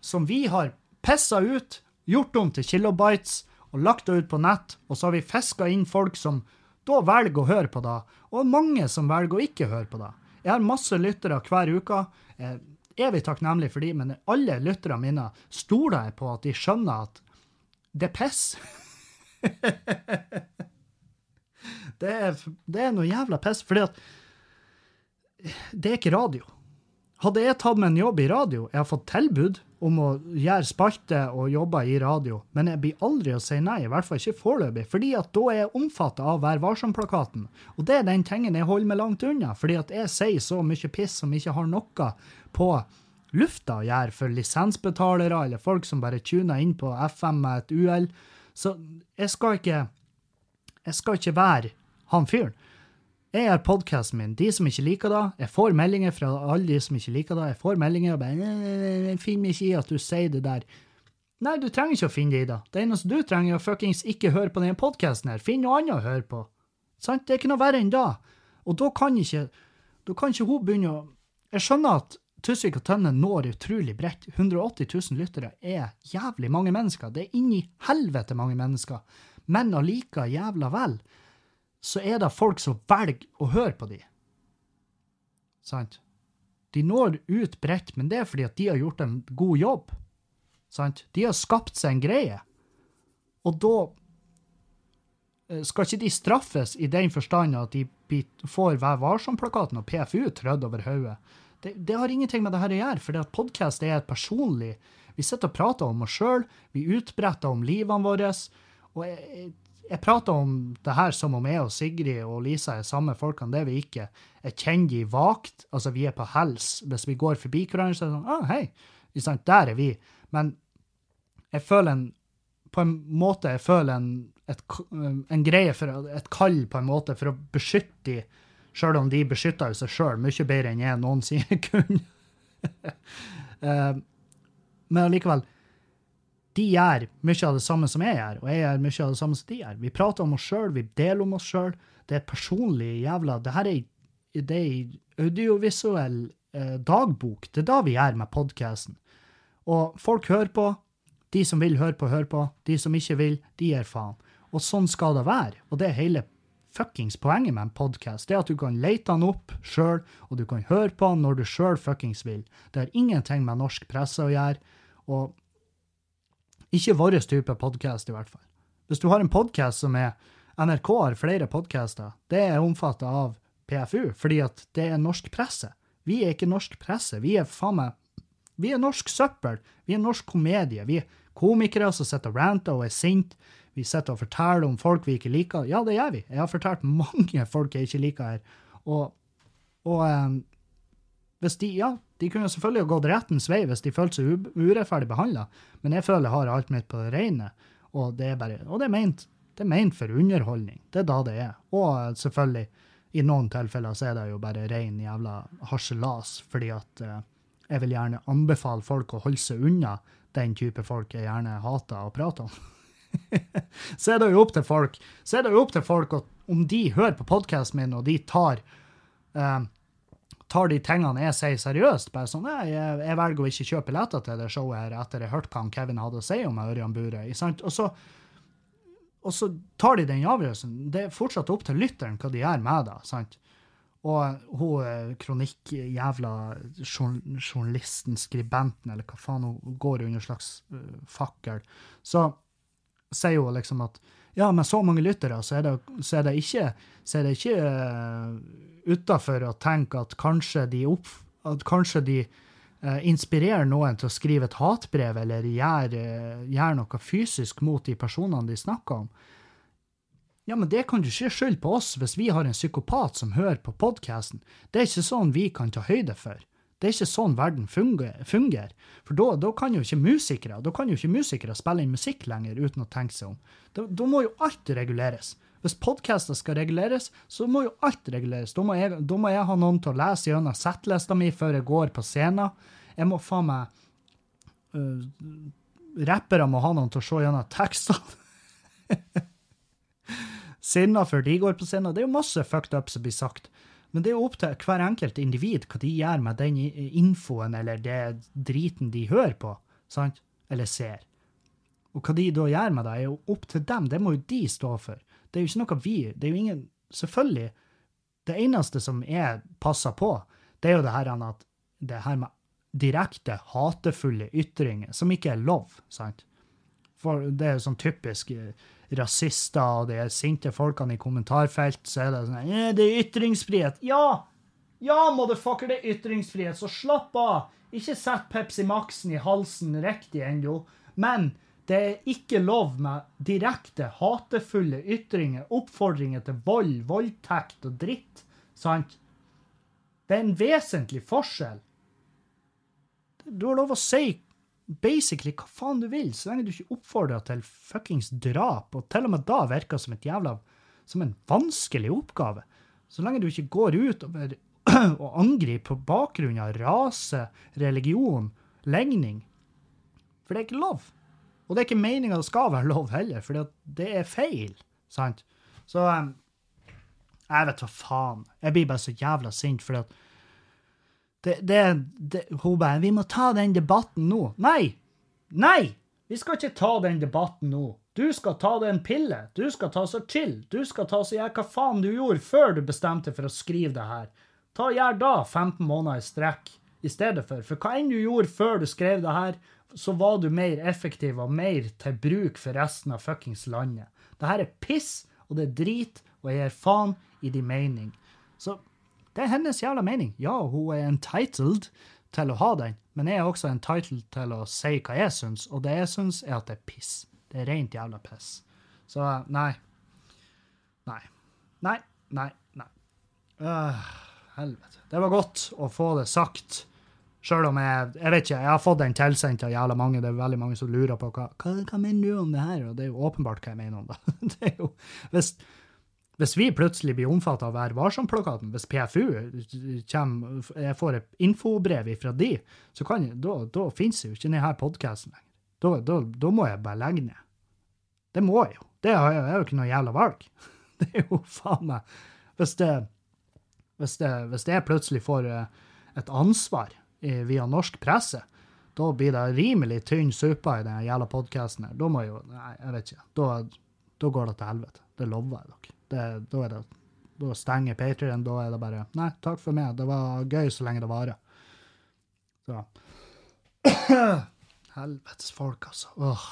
som vi har pissa ut, gjort om til kilobites og lagt det ut på nett, og så har vi fiska inn folk som da velger å høre på det, og mange som velger å ikke høre på det. Jeg har masse lyttere hver uke. Jeg er evig takknemlig for de, men alle lytterne mine stoler jeg på at de skjønner at det er piss. det, er, det er noe jævla piss, fordi at det er ikke radio. Hadde jeg tatt meg en jobb i radio, jeg har fått tilbud om å gjøre spalte og jobbe i radio, men jeg blir aldri å si nei, i hvert fall ikke foreløpig, fordi at da er jeg omfattet av Vær varsom-plakaten. Og det er den tingen jeg holder meg langt unna, fordi at jeg sier så mye piss som ikke har noe på lufta å gjøre for lisensbetalere eller folk som bare tuner inn på FM med et uhell. Så jeg skal ikke Jeg skal ikke være han fyren. Jeg har podkasten min. De som ikke liker det Jeg får meldinger fra alle de som ikke liker det. Jeg får meldinger og bare 'Jeg finner ikke i at du sier det der'. Nei, du trenger ikke å finne det i det. Det eneste du trenger, er å fuckings ikke høre på denne podkasten her. Finn noe annet å høre på. Sant? Det er ikke noe verre enn da. Og da kan ikke da kan ikke hun begynne å Jeg skjønner at Tusvik og Tønne når utrolig bredt. 180 000 lyttere er jævlig mange mennesker. Det er inni helvete mange mennesker. Men allike jævla vel så er det folk som velger å høre på de. Sant? De når ut bredt, men det er fordi at de har gjort en god jobb. Sant? De har skapt seg en greie. Og da eh, skal ikke de straffes i den forstand at de får Vær varsom-plakaten og PFU trødd over hodet. Det, det, har ingenting med det her å gjøre, for podkast er et personlig Vi sitter og prater om oss sjøl, vi utbretter om livene våre. Og jeg, jeg prater om det her som om jeg og Sigrid og Lisa er samme folkene. Det er vi ikke. Jeg kjenner de vagt. Altså, vi er på hels. Hvis vi går forbi hverandre, så er det sånn ah, hei. Der er vi. Men jeg føler en På en måte jeg føler en, et, en greie for Et kall, på en måte, for å beskytte de, sjøl om de beskytter seg sjøl mye bedre enn jeg noensinne kunne. uh, men allikevel de gjør mye av det samme som jeg gjør, og jeg gjør mye av det samme som de gjør. Vi prater om oss sjøl, vi deler om oss sjøl. Det er et personlig jævla Det her er, det audiovisuell eh, dagbok. Det er da vi gjør med podkasten. Og folk hører på. De som vil høre på, hører på. De som ikke vil, de gir faen. Og sånn skal det være. Og det er hele fuckings poenget med en podkast. Det er at du kan lete den opp sjøl, og du kan høre på den når du sjøl fuckings vil. Det har ingenting med norsk presse å gjøre. Og ikke vår type podkast, i hvert fall. Hvis du har en podkast som er NRK har flere podkaster, det er omfattet av PFU, fordi at det er norsk presse. Vi er ikke norsk presse. Vi er faen meg Vi er norsk søppel. Vi er norsk komedie. Vi er komikere som sitter og ranter og er sinte. Vi sitter og forteller om folk vi ikke liker. Ja, det gjør vi. Jeg har fortalt mange folk jeg ikke liker her. Og, og um, hvis de, ja, de kunne selvfølgelig gått rettens vei hvis de følte seg urettferdig behandla, men jeg føler jeg har alt mitt på det rene. Og det er bare, og det er ment det er ment for underholdning. Det er da det er. Og selvfølgelig, i noen tilfeller så er det jo bare ren jævla harselas, fordi at eh, jeg vil gjerne anbefale folk å holde seg unna den type folk jeg gjerne hater å prate om. så er det jo opp til folk så er det jo opp til folk at om de hører på podkasten min, og de tar eh, tar de tingene jeg sier, seriøst. Bare sånn, nei, jeg, jeg velger å ikke kjøpe billetter til det showet her etter jeg hørte hva Kevin hadde å si om Ørjan Bure. Og så og så tar de den avgjørelsen. Det er fortsatt opp til lytteren hva de gjør med det. sant? Og hun eh, kronikkjævla journalisten, skribenten, eller hva faen hun går under slags uh, fakkel, så sier hun liksom at ja, med så mange lyttere, så er det, så er det ikke, så ikke uh, utafor å tenke at kanskje de, opp, at kanskje de uh, inspirerer noen til å skrive et hatbrev eller gjøre, uh, gjør noe fysisk mot de personene de snakker om. Ja, men det kan du ikke skylde på oss hvis vi har en psykopat som hører på podkasten. Det er ikke sånn vi kan ta høyde for. Det er ikke sånn verden fungerer. For da, da, kan jo ikke musikere da kan jo ikke musikere spille inn musikk lenger uten å tenke seg om. Da, da må jo alt reguleres. Hvis podkaster skal reguleres, så må jo alt reguleres. Da må, jeg, da må jeg ha noen til å lese gjennom settlista mi før jeg går på scenen. Jeg må faen meg uh, Rappere må ha noen til å se gjennom tekstene. sinna før de går på scenen. Det er jo masse fucked up som blir sagt. Men det er jo opp til hver enkelt individ hva de gjør med den infoen eller det driten de hører på, sant? Eller ser. Og hva de da gjør med det, er jo opp til dem. Det må jo de stå for. Det er jo ikke noe vi Det er jo ingen Selvfølgelig. Det eneste som jeg passer på, det er jo det her at det her med direkte hatefulle ytringer, som ikke er lov, sant? For det er jo sånn typisk rasister og de sinte folkene i kommentarfelt, så er det sånn Det er ytringsfrihet. Ja! Ja, motherfucker, det er ytringsfrihet, så slapp av. Ikke sett Pepsi Max-en i halsen riktig ennå. Men det er ikke lov med direkte hatefulle ytringer, oppfordringer til vold, voldtekt og dritt. Sant? Det er en vesentlig forskjell. Du har lov å si basically hva faen du vil, så lenge du ikke oppfordrer til fuckings drap. Og til og med da virker som et jævla som en vanskelig oppgave. Så lenge du ikke går ut og angriper på bakgrunn av rase, religion, legning. For det er ikke lov. Og det er ikke meninga det skal være lov heller, for det er feil. Sant? Så um, Jeg vet hva faen. Jeg blir bare så jævla sint fordi at det, det, det, hun bare 'Vi må ta den debatten nå'. Nei! Nei! Vi skal ikke ta den debatten nå. Du skal ta deg en pille. Du skal ta så chill. Du skal ta så gjøre hva faen du gjorde før du bestemte for å skrive det her. Ta Gjør da 15 måneder i strekk i stedet for. For hva enn du gjorde før du skrev det her, så var du mer effektiv og mer til bruk for resten av fuckings landet. Det her er piss, og det er drit, og jeg gir faen i din mening. Så det er hennes jævla mening. Ja, hun er entitled til å ha den, men jeg er også entitled til å si hva jeg syns, og det jeg syns, er at det er piss. Det er rent jævla piss. Så nei. Nei. Nei, nei, nei. Uh, helvete. Det var godt å få det sagt. Sjøl om jeg jeg vet ikke, jeg har fått den tilsendt av jævla mange. Det er veldig mange som lurer på hva, hva, hva mener du om det her? Og det er jo åpenbart hva jeg mener om det. det er jo, hvis, hvis vi plutselig blir omfattet av Vær varsom-plakaten, hvis PFU kommer, jeg får et infobrev fra de, så kan da, da finnes jo ikke denne podkasten lenger. Da, da, da, må jeg bare legge ned. Det må jeg jo. Det er, jo ikke noe jævla valg. Det er jo faen meg Hvis det, hvis det, hvis jeg plutselig får eh, et ansvar via norsk presse, da blir det rimelig tynn suppe i den jævla podkasten her. Da må jeg jo Nei, jeg vet ikke. Da, da går det til helvete. Det lover jeg dere. Det, da er det da stenger Patrion. Da er det bare Nei, takk for meg. Det var gøy så lenge det varer. Så Helvetes folk, altså. Åh.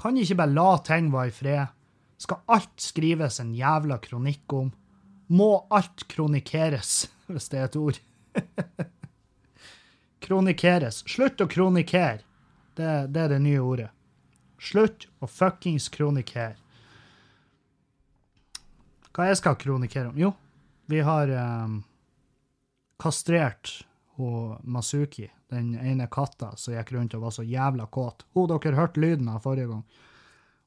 Kan ikke bare la ting være i fred? Skal alt skrives en jævla kronikk om? Må alt kronikeres, hvis det er et ord? kronikeres. Slutt å kronikere. Det, det er det nye ordet. Slutt å fuckings kronikere. Hva jeg skal kronikere om? Jo, vi har um, kastrert hun Masuki, den ene katta som gikk rundt og var så jævla kåt. Hun dere hørte lyden av forrige gang.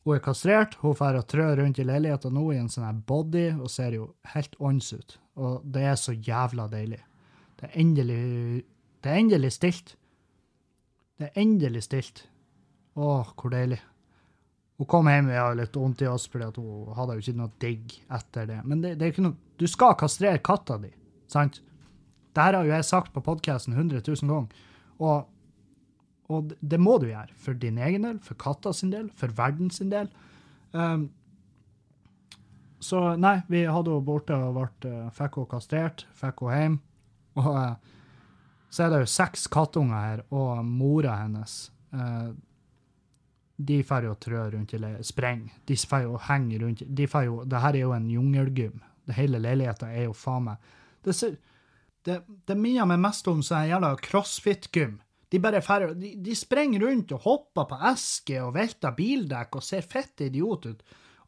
Hun er kastrert, hun får og trør rundt i leiligheten nå i en sånn her body og ser jo helt ånds ut. Og det er så jævla deilig. Det er endelig Det er endelig stilt. Det er endelig stilt. Å, hvor deilig. Hun kom hjem og hadde litt vondt i oss, fordi hun hadde jo ikke noe digg etter det. Men det, det er ikke noe Du skal kastrere katta di, sant? Det her har jo jeg sagt på podkasten 100 000 ganger. Og, og det må du gjøre. For din egen del, for katta sin del, for verden sin del. Um, så nei, vi hadde henne borte og ble, uh, fikk henne kastrert, fikk henne hjem. Og uh, så er det jo seks kattunger her, og mora hennes. Uh, de får jo trø rundt eller spreng. De får jo henge rundt de får jo, Det her er jo en jungelgym. Det hele leiligheten er jo faen meg Det, det, det minner meg mest om sånn jævla crossfit-gym. De bare fer, de, de, sprenger rundt og hopper på esker og velter bildekk og ser fette idiot ut.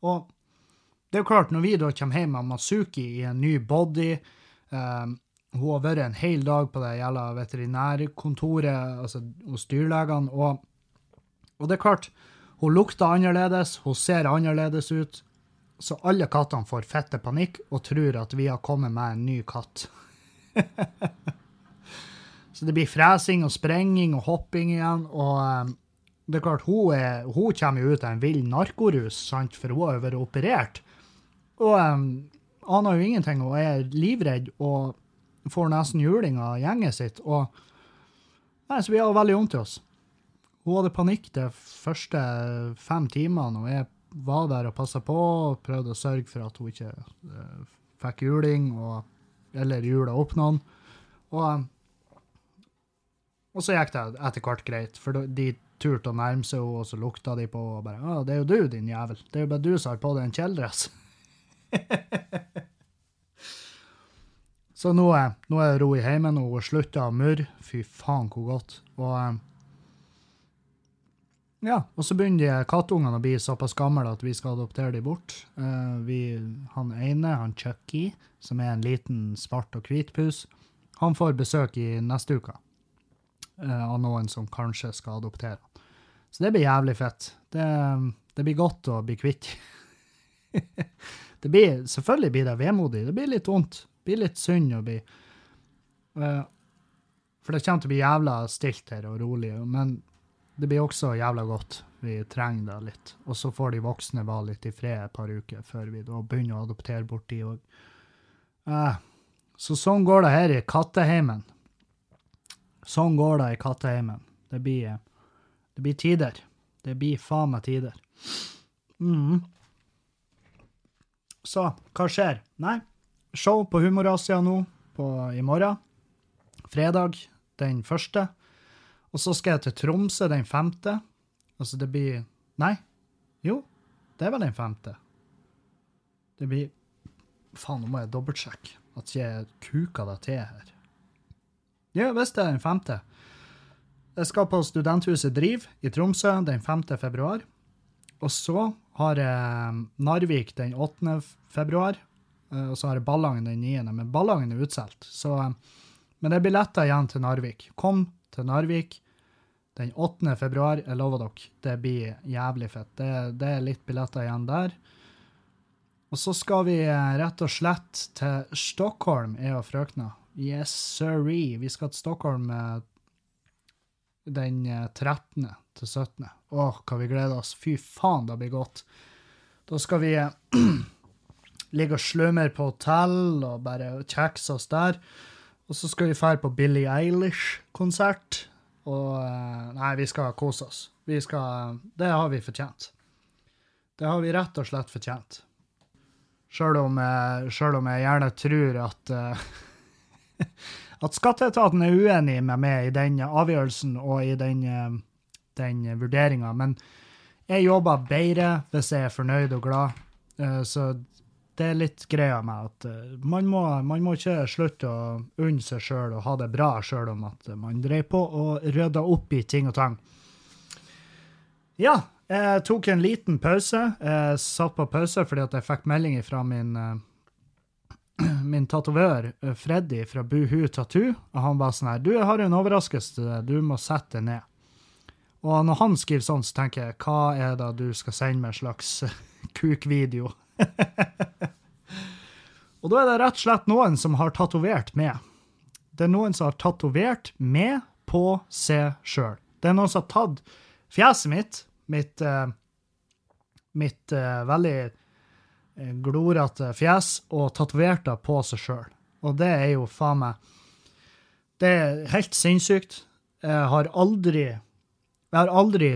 Og det er jo klart, når vi da kommer hjem med Masuki i en ny body um, Hun har vært en hel dag på det jævla veterinærkontoret altså hos dyrlegene. og og det er klart, hun lukter annerledes, hun ser annerledes ut, så alle kattene får fette panikk og tror at vi har kommet med en ny katt. så det blir fresing og sprenging og hopping igjen, og um, det er klart, hun, er, hun kommer jo ut av en vill narkorus, sant, for hun har jo vært operert. Og um, aner jo ingenting og er livredd og får nesten juling av gjengen sitt. og Nei, så vi har veldig vondt i oss. Hun hadde panikk de første fem timene, og jeg var der og passa på og prøvde å sørge for at hun ikke uh, fikk juling, og, eller jula opp noen. Og, og, så gikk det etter hvert greit, for de turte å nærme seg henne, og så lukta de på og bare 'Å, det er jo du, din jævel. Det er jo bare du som har på deg en kjeledress'. så nå er, nå er ro i heimen, og hun slutta å murre. Fy faen, hvor godt. Og ja, og så begynner de kattungene å bli såpass gamle at vi skal adoptere dem bort. Uh, vi, han ene, han Chucky, som er en liten svart og hvit pus, han får besøk i neste uke uh, av noen som kanskje skal adoptere. Så det blir jævlig fett. Det, det blir godt å bli kvitt. det blir, selvfølgelig blir det vemodig. Det blir litt vondt. Det blir litt synd å bli uh, For det kommer til å bli jævla stilt her og rolig. men det blir også jævla godt. Vi trenger det litt. Og så får de voksne være litt i fred et par uker før vi da begynner å adoptere bort de òg. Eh, så sånn går det her i katteheimen. Sånn går det i katteheimen. Det blir, det blir tider. Det blir faen meg tider. Mm. Så hva skjer? Nei, show på Humorasia nå på, i morgen. Fredag den første. Og så skal jeg til Tromsø den femte. Altså, det blir Nei. Jo, det er vel den femte. Det blir Faen, nå må jeg dobbeltsjekke at jeg kuka det til her. Ja, visst det er den femte. Jeg skal på Studenthuset Driv i Tromsø den 5. februar. Og så har jeg Narvik den 8. februar. Eh, og så har jeg Ballangen den 9., men Ballangen er utsolgt. Eh, men det er billetter igjen til Narvik. Kom til Narvik den 8. februar. Jeg lover dere, det blir jævlig fett. Det, det, er litt billetter igjen der. Og så skal vi eh, rett og slett til Stockholm, jeg og frøkna. Yes, sirree. Vi skal til Stockholm eh, den 13. Eh, til 17. Åh, hva vi gleder oss. Fy faen, det blir godt. Da skal vi ligge og slumre på hotell og bare kjekse oss der. Og så skal vi fære på Billie Eilish-konsert. Og eh, Nei, vi skal kose oss. Vi skal Det har vi fortjent. Det har vi rett og slett fortjent. Sjøl om, selv om jeg gjerne tror at uh, at skatteetaten er uenig med meg i den avgjørelsen og i den, den vurderinga. Men jeg jobber bedre hvis jeg er fornøyd og glad. Så det er litt greia med at uh, man, må, man, må, ikke slutte å unne seg sjøl og ha det bra sjøl om at man dreier på og rydder opp i ting og tang. Ja, jeg tok en liten pause. Jeg satt på pause fordi at jeg fikk melding fra min, uh, min tatovør uh, Freddy fra Buhu Tattoo. Og han var sånn her Du, jeg har en overraskelse til deg. Du må sette deg ned. Og når han skriver sånn, så tenker jeg hva er det du skal sende meg slags kukvideo? og da er det rett og slett noen som har tatovert med. Det er noen som har tatovert med på seg sjøl. Det er noen som har tatt fjeset mitt, mitt, uh, mitt uh, veldig uh, glorete fjes, og tatovert det på seg sjøl. Og det er jo faen meg Det er helt sinnssykt. Jeg har aldri jeg har aldri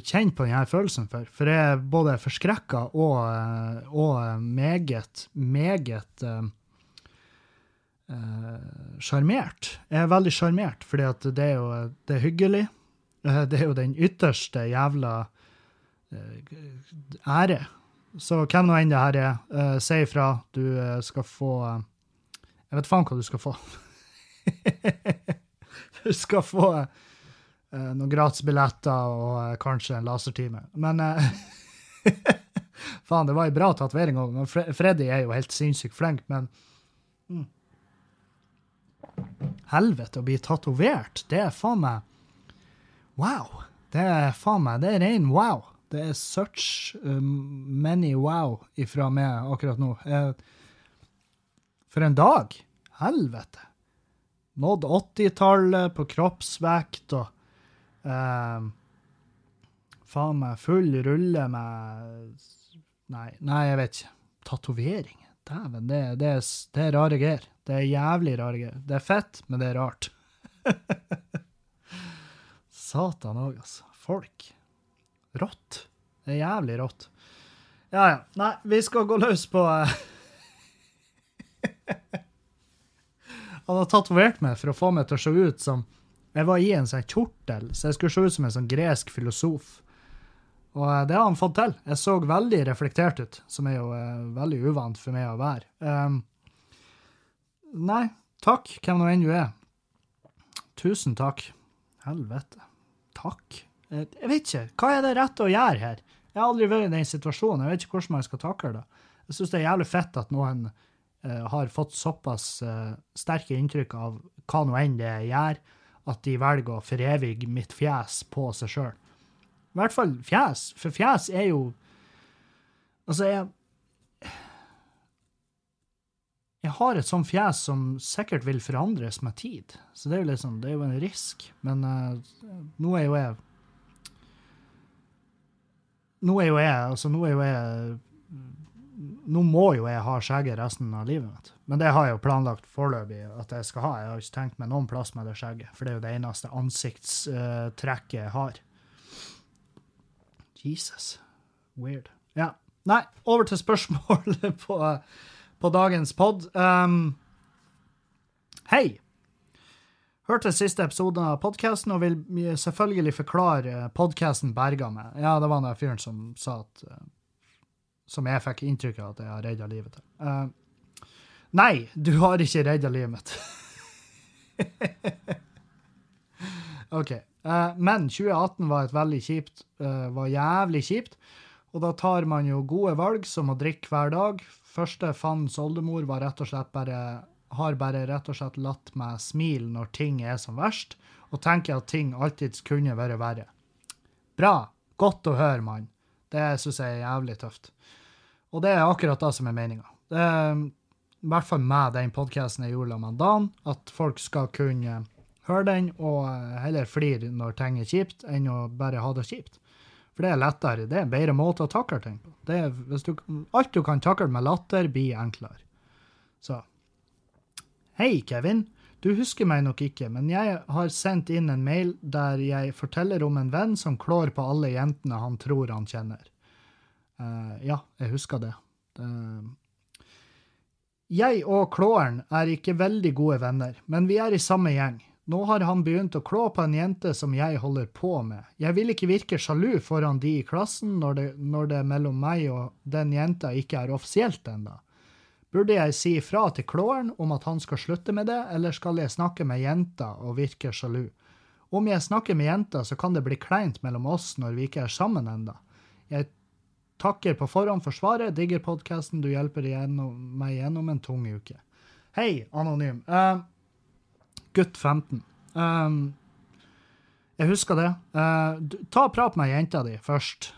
kjent på denne følelsen før, for jeg er både forskrekka og, og meget, meget sjarmert. Uh, jeg er veldig sjarmert, at det er jo det er hyggelig. Det er jo den ytterste jævla uh, ære. Så hvem nå enn det her er, uh, si ifra. Du skal få Jeg vet faen hva du skal få. du skal få noen gratisbilletter og kanskje en lasertime. Men Faen, det var ei bra tatovering Og Freddy er jo helt sinnssykt flink, men mm. Helvete, å bli tatovert, det er faen meg Wow. Det er faen meg Det er rein wow. Det er such um, many wow ifra meg akkurat nå. For en dag! Helvete. Nådd 80-tallet på kroppsvekt og um, Faen meg full rulle med Nei, nei jeg vet ikke. Tatovering. Dæven, det, det, det, er rare greier. Det er jævlig rare greier. Det er fett, men det er rart. Satan òg, altså. Folk. Rått. Det er jævlig rått. Ja, ja. Nei, vi skal gå løs på eh, Han har tatovert meg for å få meg til å se ut som Jeg var i en sånn kjortel, så jeg skulle se ut som en sånn gresk filosof. Og eh, det har han fått til. Jeg så veldig reflektert ut, som er jo uh, veldig uvant for meg å være. Um, nei, takk, hvem nå enn du er. Tusen takk. Helvete. Takk. Jeg, jeg vet ikke. Hva er det rette å gjøre her? Jeg har aldri vært i den situasjonen. Jeg vet ikke hvordan man skal takle det. Jeg syns det er jævlig fett at noen uh, har fått såpass uh, sterke inntrykk av hva nå enn det gjør, at de velger å forevige mitt fjes på seg sjøl. I hvert fall fjes, for fjes er jo Altså, jeg Jeg har et sånt fjes som sikkert vil forandres med tid, så det er jo liksom, det er jo en risk. Men uh, nå er jo jeg Nå er jo jeg Altså, nå er jo jeg Nå må jo jeg ha skjegget resten av livet mitt. Men det har jeg jo planlagt foreløpig at jeg skal ha. Jeg har ikke tenkt meg noen plass med det skjegget, for det er jo det eneste ansiktstrekket jeg har. Jesus. Weird. Ja. Nei, over til spørsmålet på, på dagens pod. Um, Hei! Hørte siste episode av podkasten og vil selvfølgelig forklare podkasten berga meg. Ja, det var den fyren som sa at uh, Som jeg fikk inntrykk av at jeg har redda livet til. Uh, nei, du har ikke redda livet mitt. OK. Uh, men 2018 var et veldig kjipt, uh, var jævlig kjipt. Og da tar man jo gode valg, som å drikke hver dag. Første fandens oldemor var rett og slett bare har bare rett og slett latt meg smile når ting er som verst, og tenker at ting alltid kunne vært verre. Bra. Godt å høre, mann. Det syns jeg er jævlig tøft. Og det er akkurat det som er meninga. I hvert fall med den podkasten jeg gjorde med Dan, at folk skal kunne høre den, og heller flire når ting er kjipt, enn å bare ha det kjipt. For det er lettere. Det er en bedre måte å takle ting på. Er, du, alt du kan takle med latter, blir enklere. Så Hei, Kevin. Du husker meg nok ikke, men jeg har sendt inn en mail der jeg forteller om en venn som klår på alle jentene han tror han kjenner. Uh, ja, jeg husker det. Uh, jeg og klåeren er ikke veldig gode venner, men vi er i samme gjeng. Nå har han begynt å klå på en jente som jeg holder på med. Jeg vil ikke virke sjalu foran de i klassen når det, når det mellom meg og den jenta ikke er offisielt ennå. Burde jeg si ifra til Klåren om at han skal slutte med det, eller skal jeg snakke med jenta og virke sjalu? Om jeg snakker med jenta, så kan det bli kleint mellom oss når vi ikke er sammen enda. Jeg takker på forhånd for svaret, digger podkasten, du hjelper gjennom, meg gjennom en tung uke. Hei, anonym. Uh, gutt 15. Um, Jeg husker det. Uh, ta ta prat med jenta di først.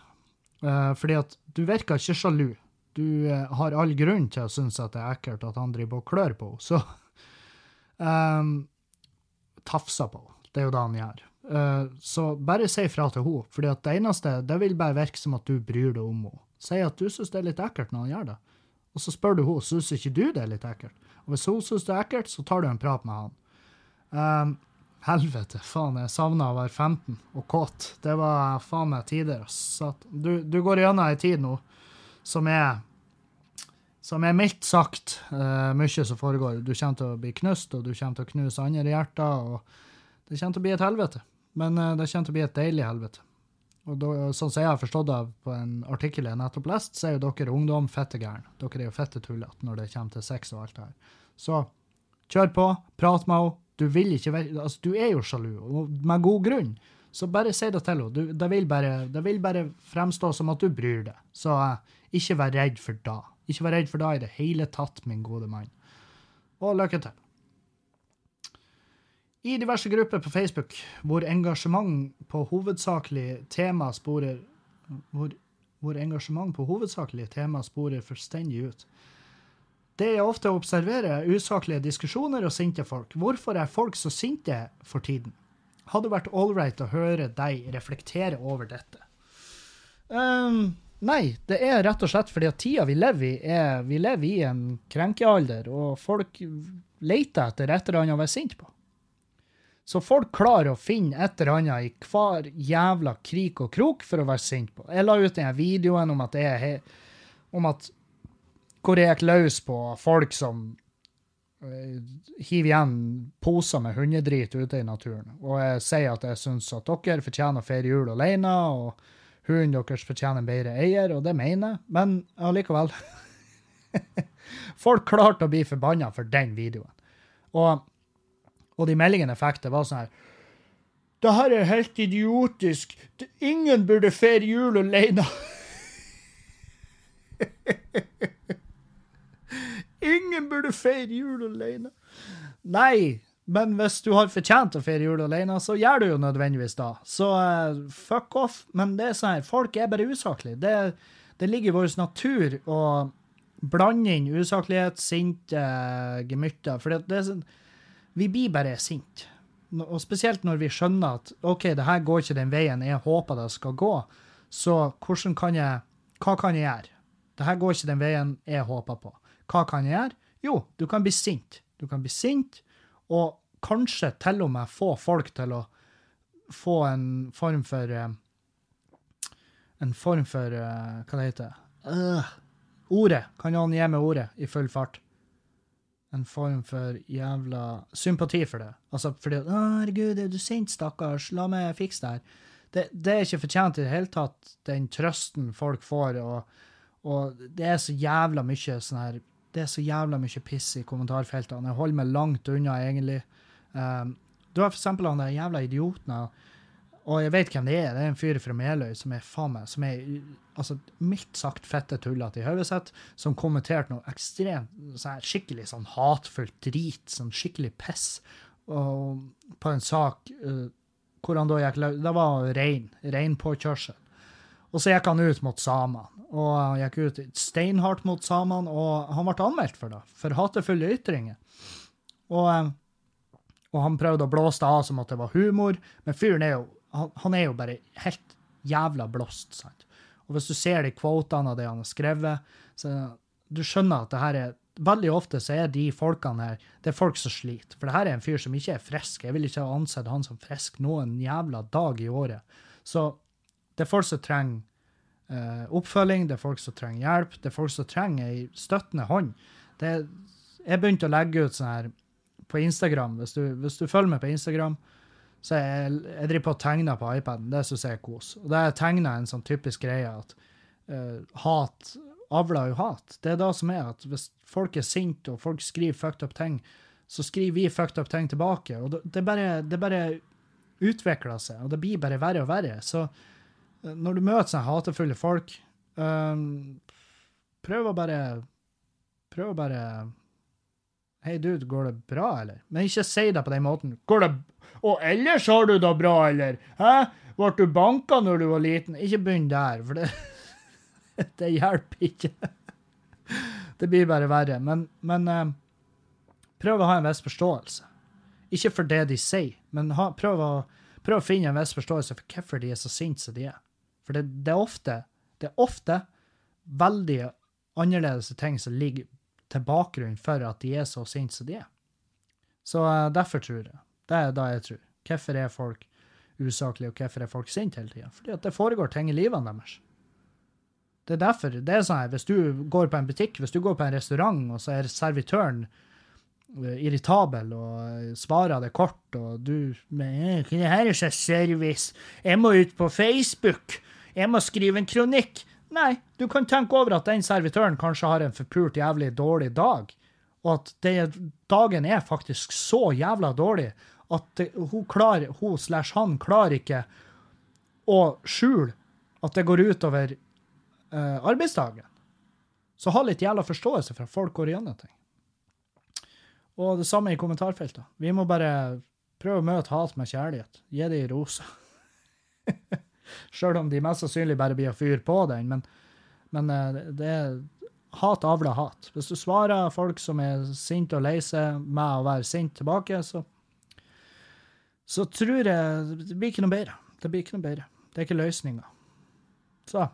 Eh, fordi at du virker ikke sjalu. Du eh, har all grunn til å synes at det er ekkelt at han driver og klør på henne. Så um, tafser på henne. Det er jo det han gjør. Uh, så bare si fra til henne. for det eneste, det vil bare virke som at du bryr deg om henne. Si at du syns det er litt ekkelt når han gjør det. Og så spør du henne syns ikke du det er litt ekkelt. Og hvis hun syns det er ekkelt, så tar du en prat med han. Um, helvete, faen, jeg savna å være 15 og kåt. Det var faen meg tider. Du, du, går gjennom ei tid nå som er som er mildt sagt uh, mye som foregår. Du kommer til å bli knust, og du kommer til å knuse andre hjerter. og Det kommer til å bli et helvete. Men uh, det kommer til å bli et deilig helvete. Og da, sånn som jeg har forstått av på en artikkel jeg nettopp leste, så er jo dere ungdom fette gærne. Dere er jo fette tullete når det kommer til sex og alt det her. Så kjør på, prat med henne. Du vil ikke være Altså, du er jo sjalu, og med god grunn. Så bare si det til henne. Det vil, vil bare fremstå som at du bryr deg. Så uh, ikke vær redd for da. Ikke vær redd for da i det hele tatt, min gode mann. Og lykke til. I diverse grupper på Facebook hvor engasjement på hovedsakelig tema sporer hvor, hvor engasjement på hovedsakelig tema sporer fullstendig ut. Det jeg ofte observerer, er usaklige diskusjoner og sinte folk. Hvorfor er folk så sinte for tiden? Hadde vært ålreit å høre deg reflektere over dette. Um, nei, det er rett og slett fordi at tida vi lever i, er Vi lever i en krenkealder, og folk leter etter et eller annet å være sint på. Så folk klarer å finne et eller annet i hver jævla krik og krok for å være sint på. Jeg la ut den videoen om at er om at hvor jeg gikk løs på folk som hiver igjen poser med hundedrit ute i naturen. Og jeg sier at jeg syns at dere fortjener å feire jul alene, og hunden deres fortjener en bedre eier, og det mener jeg, men allikevel. folk klarte å bli forbanna for den videoen. Og og de meldingene jeg fikk, det var sånn her Det her er helt idiotisk. Ingen burde feire jul alene. Ingen burde feire jul alene. Nei, men hvis du har fortjent å feire jul alene, så gjør du jo nødvendigvis da. Så uh, fuck off. Men det er sånn her, folk er bare usaklige. Det, det ligger i vår natur å blande inn usaklighet, sinte uh, gemytter. For det, er sånn vi blir bare sinte. Og spesielt når vi skjønner at OK, det her går ikke den veien jeg håper det skal gå, så hvordan kan jeg Hva kan jeg gjøre? Det her går ikke den veien jeg håper på. Hva kan jeg gjøre? Jo, du kan bli sint. Du kan bli sint, og kanskje til og med få folk til å få en form for eh, En form for eh, Hva det heter uh, Ordet. Kan noen gi meg ordet i full fart? en form for jævla sympati for det. Altså fordi at 'Herregud, er du sint, stakkars? La meg fikse det her.' Det, det, er ikke fortjent i det hele tatt, den trøsten folk får, og, og det er så jævla mye sånn her Det er så jævla mye piss i kommentarfeltene. Jeg holder meg langt unna, egentlig. Um, du har for eksempel han der jævla idioten og jeg vet hvem det er. Det er en fyr fra Meløy som er faen meg, som er altså, mildt sagt fette tullete i hodet sitt, som kommenterte noe ekstremt sånn, skikkelig sånn hatfullt drit, sånn skikkelig piss, og, på en sak uh, hvor han da gikk løs Det var rein. Reinpåkjørsel. Og så gikk han ut mot samene. Og han gikk ut steinhardt mot samene, og han ble anmeldt for det, for hatefulle ytringer. Og, uh, og han prøvde å blåse det av som at det var humor, men fyren er jo han, han, er jo bare helt jævla blåst. sant? Og hvis du ser de kvotene av det han har skrevet, så du skjønner at det her er Veldig ofte så er de folkene her det er folk som sliter. For det her er en fyr som ikke er frisk. Jeg vil ikke ha ansett han som frisk noen jævla dag i året. Så det er folk som trenger uh, oppfølging, det er folk som trenger hjelp, det er folk som trenger ei støttende hånd. Det, jeg begynte å legge ut sånn her på Instagram. Hvis du, hvis du følger med på Instagram, så jeg, jeg driver på og tegner på iPaden. Det syns jeg er kos. Og da jeg tegner en sånn typisk greie at uh, hat avler jo hat. Det er det som er at hvis folk er sinte, og folk skriver fucked up ting, så skriver vi fucked up ting tilbake. Og det, bare, det bare utvikler seg, og det blir bare verre og verre. Så når du møter sånne hatefulle folk, um, prøv å bare Prøv å bare Hei, dude, går det bra, eller? Men ikke si det på den måten. Går det Og ellers har du det bra, eller? Hæ? Ble du banka når du var liten? Ikke begynn der, for det, det hjelper ikke. Det blir bare verre. Men, men uh, prøv å ha en viss forståelse. Ikke for det de sier, men ha, prøv, å, prøv, å, finne en viss forståelse for hvorfor de er så sinte som de er. For det, det, er ofte, det er ofte veldig annerledes ting som ligger til bakgrunn for at de er så sinte som de er. Så uh, derfor tror jeg. Det er da jeg tror. Hvorfor er folk usaklige, og hvorfor er folk sinte hele tida? Fordi at det foregår ting i livene deres. Det er derfor. det er sånn her, Hvis du går på en butikk, hvis du går på en restaurant, og så er servitøren eh, irritabel og eh, svarer det kort, og du men, 'Hva her er så service? Jeg må ut på Facebook. Jeg må skrive en kronikk.' Nei, du kan tenke over at den servitøren kanskje har en forpult jævlig dårlig dag, og at det, dagen er faktisk så jævla dårlig at det, hun klarer, hun slash han klarer ikke å skjule at det går utover uh, arbeidsdagen. Så ha litt jævla forståelse for at folk går igjennom ting. Og det samme i kommentarfeltet. Vi må bare prøve å møte hat med kjærlighet. Gi det i roser. Sjøl om de mest sannsynlig bare blir å fyre på den. Men, men uh, det er hat avler hat. Hvis du svarer folk som er sinte og lei seg med å være sint tilbake, så, så tror jeg det blir ikke noe bedre. Det blir ikke noe bedre. Det er ikke løsninga. Så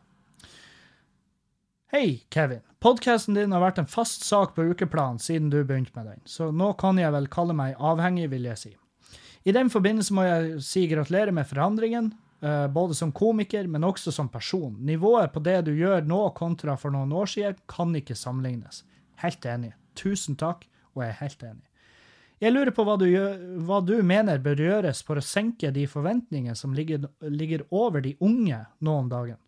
Hei, Kevin. Podkasten din har vært en fast sak på ukeplanen siden du begynte med den, så nå kan jeg vel kalle meg avhengig, vil jeg si. I den forbindelse må jeg si gratulerer med forandringen, eh, både som komiker, men også som person. Nivået på det du gjør nå kontra for noen år siden, kan ikke sammenlignes. Helt enig. Tusen takk, og jeg er helt enig. Jeg lurer på hva du, gjør, hva du mener bør gjøres for å senke de forventningene som ligger, ligger over de unge nå om dagen.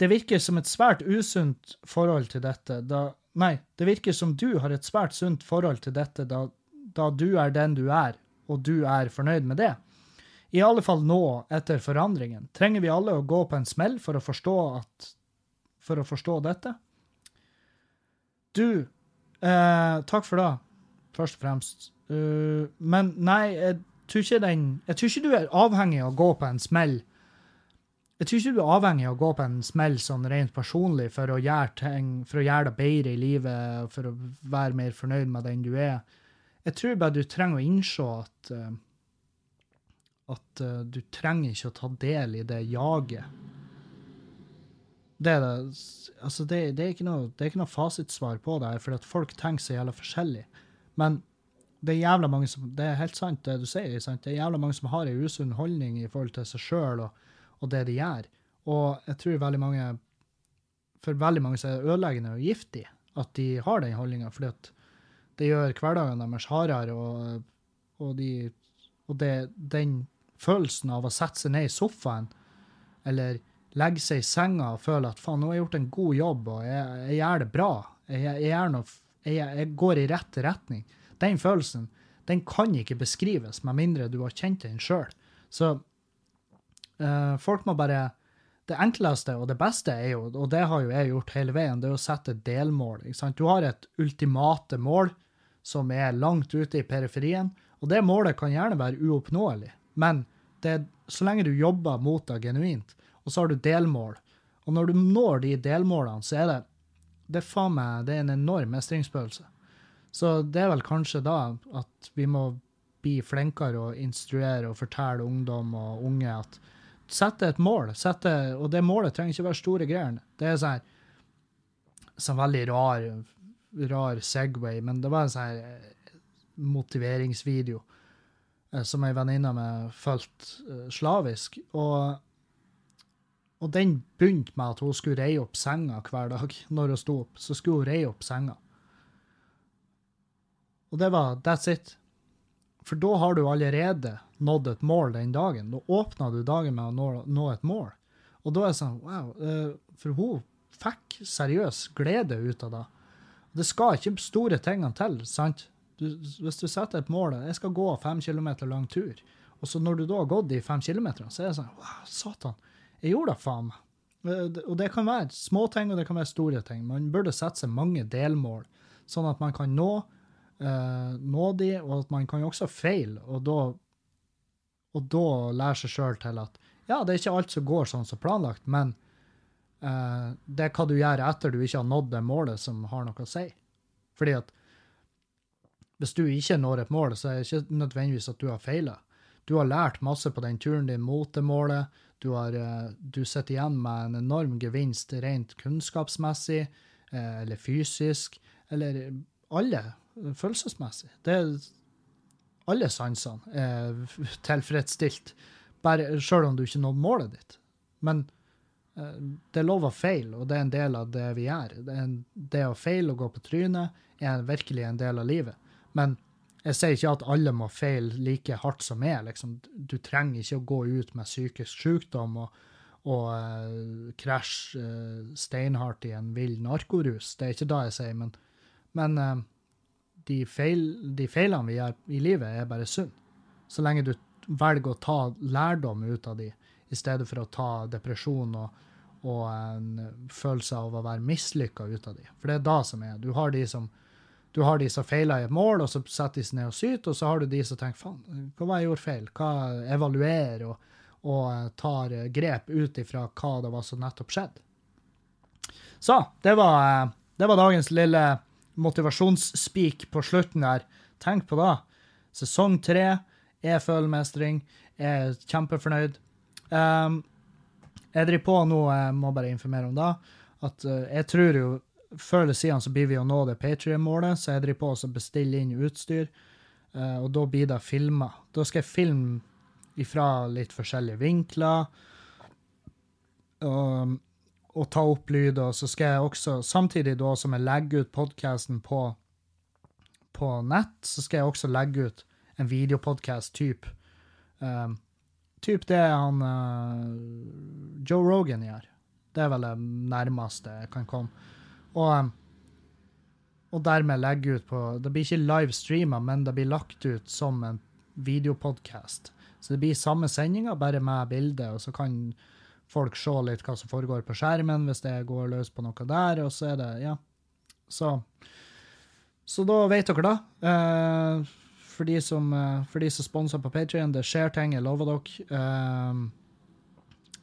Det virker som et svært usunt forhold til dette, da Nei, det virker som du har et svært sunt forhold til dette da, da du er den du er, og du er fornøyd med det. I alle fall nå, etter forandringen. Trenger vi alle å gå på en smell for å forstå at For å forstå dette? Du, eh, takk for det, først og fremst. Uh, men nei, jeg tror ikke den Jeg tror ikke du er avhengig av å gå på en smell jeg tror ikke du er avhengig av å gå på en smell sånn rent personlig for å gjøre ting, for å gjøre det bedre i livet, for å være mer fornøyd med den du er. Jeg tror bare du trenger å innse at uh, at uh, du trenger ikke å ta del i det jaget. Det er, det, altså det, det er, ikke, noe, er ikke noe fasitsvar på det, her, for at folk tenker så jævla forskjellig. Men det er jævla mange som, det er helt sant det du sier. Sant? Det er jævla mange som har en usunn holdning i forhold til seg sjøl. Og, og det de gjør. Og jeg tror veldig mange For veldig mange så er det ødeleggende og giftig at de har den holdninga, at det gjør hverdagen deres hardere, og, og, de, og det, den følelsen av å sette seg ned i sofaen eller legge seg i senga og føle at faen, nå har jeg gjort en god jobb, og jeg, jeg gjør det bra, jeg, jeg, noe, jeg, går i rett retning. Den følelsen den kan ikke beskrives med mindre du har kjent den sjøl. Så Uh, folk må bare Det enkleste og det beste er jo, og det har jo jeg gjort hele veien, det er å sette delmål. Du har et ultimate mål som er langt ute i periferien, og det målet kan gjerne være uoppnåelig, men det, så lenge du jobber mot det genuint, og så har du delmål, og når du når de delmålene, så er det det er faen meg det er en enorm mestringsfølelse. Så det er vel kanskje da at vi må bli flinkere å instruere og fortelle ungdom og unge at sette et mål, sette, og det målet trenger ikke være store greiene. Det er sånn sånn veldig rar, rar Segway, men det var en sånn eh, motiveringsvideo som ei venninne med fulgte uh, slavisk. Og, og den begynte med at hun skulle reie opp senga hver dag når hun sto opp. Så skulle hun reie opp senga. Og det var that's it. For da har du allerede nådd et mål den dagen. Da åpna du dagen med å nå, nå, et mål. Og da er det sånn Wow. Eh, for hun fikk seriøs glede ut av det. Det skal ikke store tingene til, sant? Du, hvis du setter et mål Jeg skal gå fem kilometer lang tur. Og så når du da har gått de fem kilometerne, så er det sånn Wow, satan. Jeg gjorde det, faen meg. Eh, og det kan være små ting, og det kan være store ting. Man burde sette seg mange delmål, sånn at man kan nå, eh, nå de, og at man kan jo også feile, og da, og da lære seg sjøl til at ja, det er ikke alt som går sånn som planlagt, men eh, det er hva du gjør etter du ikke har nådd det målet som har noe å si. Fordi at hvis du ikke når et mål, så er det ikke nødvendigvis at du har feila. Du har lært masse på den turen din mot det målet. Du, har, eh, du sitter igjen med en enorm gevinst rent kunnskapsmessig, eh, eller fysisk, eller alle følelsesmessig. Det er alle sansene er tilfredsstilt, bare sjøl om du ikke nådde målet ditt. Men eh, det er lov å feile, og det er en del av det vi gjør. Det, en, det å feile og gå på trynet er virkelig en del av livet. Men jeg sier ikke at alle må feile like hardt som meg. Liksom. Du trenger ikke å gå ut med psykisk sykdom og, og uh, krasje uh, steinhardt i en vill narkorus. Det er ikke det jeg sier, men, men uh, de, feil, de, feilene vi gjør i livet, er bare sunn. Så lenge du velger å ta lærdom ut av de, i stedet for å ta depresjon og, og en følelse av å være mislykka ut av de. For det er det som er. Du har de som du har de som feiler i et mål, og så setter de seg ned og syter, og så har du de som tenker faen, hva var jeg gjorde feil? Hva evaluerer og, og eh, tar eh, grep ut ifra hva det var som nettopp skjedde. Så det var, eh, det var dagens lille motivasjonsspik på slutten der. Tenk på det. Sesong tre er følemestring. Jeg er kjempefornøyd. Um, jeg driver på nå, jeg må bare informere om det, at uh, jeg tror jo før eller siden så blir vi å nå det Patrion-målet, så jeg driver på å bestille inn utstyr. Uh, og da blir det filmer. Da skal jeg filme ifra litt forskjellige vinkler. Og, og, ta opp lyd, og så skal jeg også, samtidig da som jeg legger ut podkasten på, på nett, så skal jeg også legge ut en videopodkast-type. Um, typ det han uh, Joe Rogan gjør. Det er vel det nærmeste jeg kan komme. Og, og dermed legge ut på Det blir ikke livestreama, men det blir lagt ut som en videopodkast. Så det blir samme sendinga, bare med bilde, og så kan folk se litt hva som foregår på skjermen, hvis det går løs på noe der, og så er det Ja. Så, så da vet dere da. Eh, for de som, eh, for de som sponser på Patrion, det skjer ting, jeg lover dere. Eh,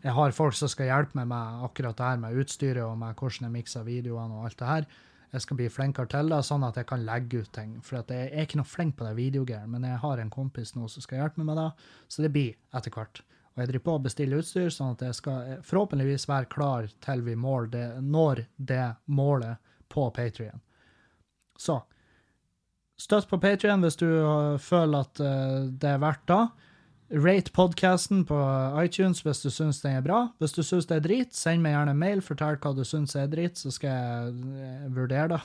jeg har folk som skal hjelpe meg med akkurat det her med utstyret og med hvordan jeg mikser videoene og alt det her. Jeg skal bli flinkere til det, sånn at jeg kan legge ut ting. For jeg er ikke noe flink på det videogreiet, men jeg har en kompis nå som skal hjelpe meg med det, så det blir etter hvert. Og jeg driver på å bestille utstyr, sånn at jeg skal forhåpentligvis være klar til vi det, når det målet på Patrion. Så støtt på Patrion hvis du føler at eh, det er verdt det. Rate podkasten på iTunes hvis du syns den er bra. Hvis du syns det er drit, send meg gjerne en mail. Fortell hva du syns er drit, så skal jeg vurdere det.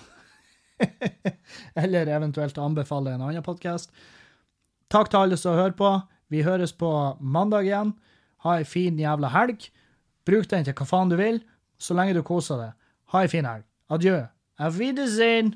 Eller eventuelt anbefale en annen podkast. Takk til alle som hører på. Vi høres på mandag igjen. Ha ei fin jævla helg. Bruk den til hva faen du vil, så lenge du koser deg. Ha ei fin helg. Adjø. Auf Wiedersehen.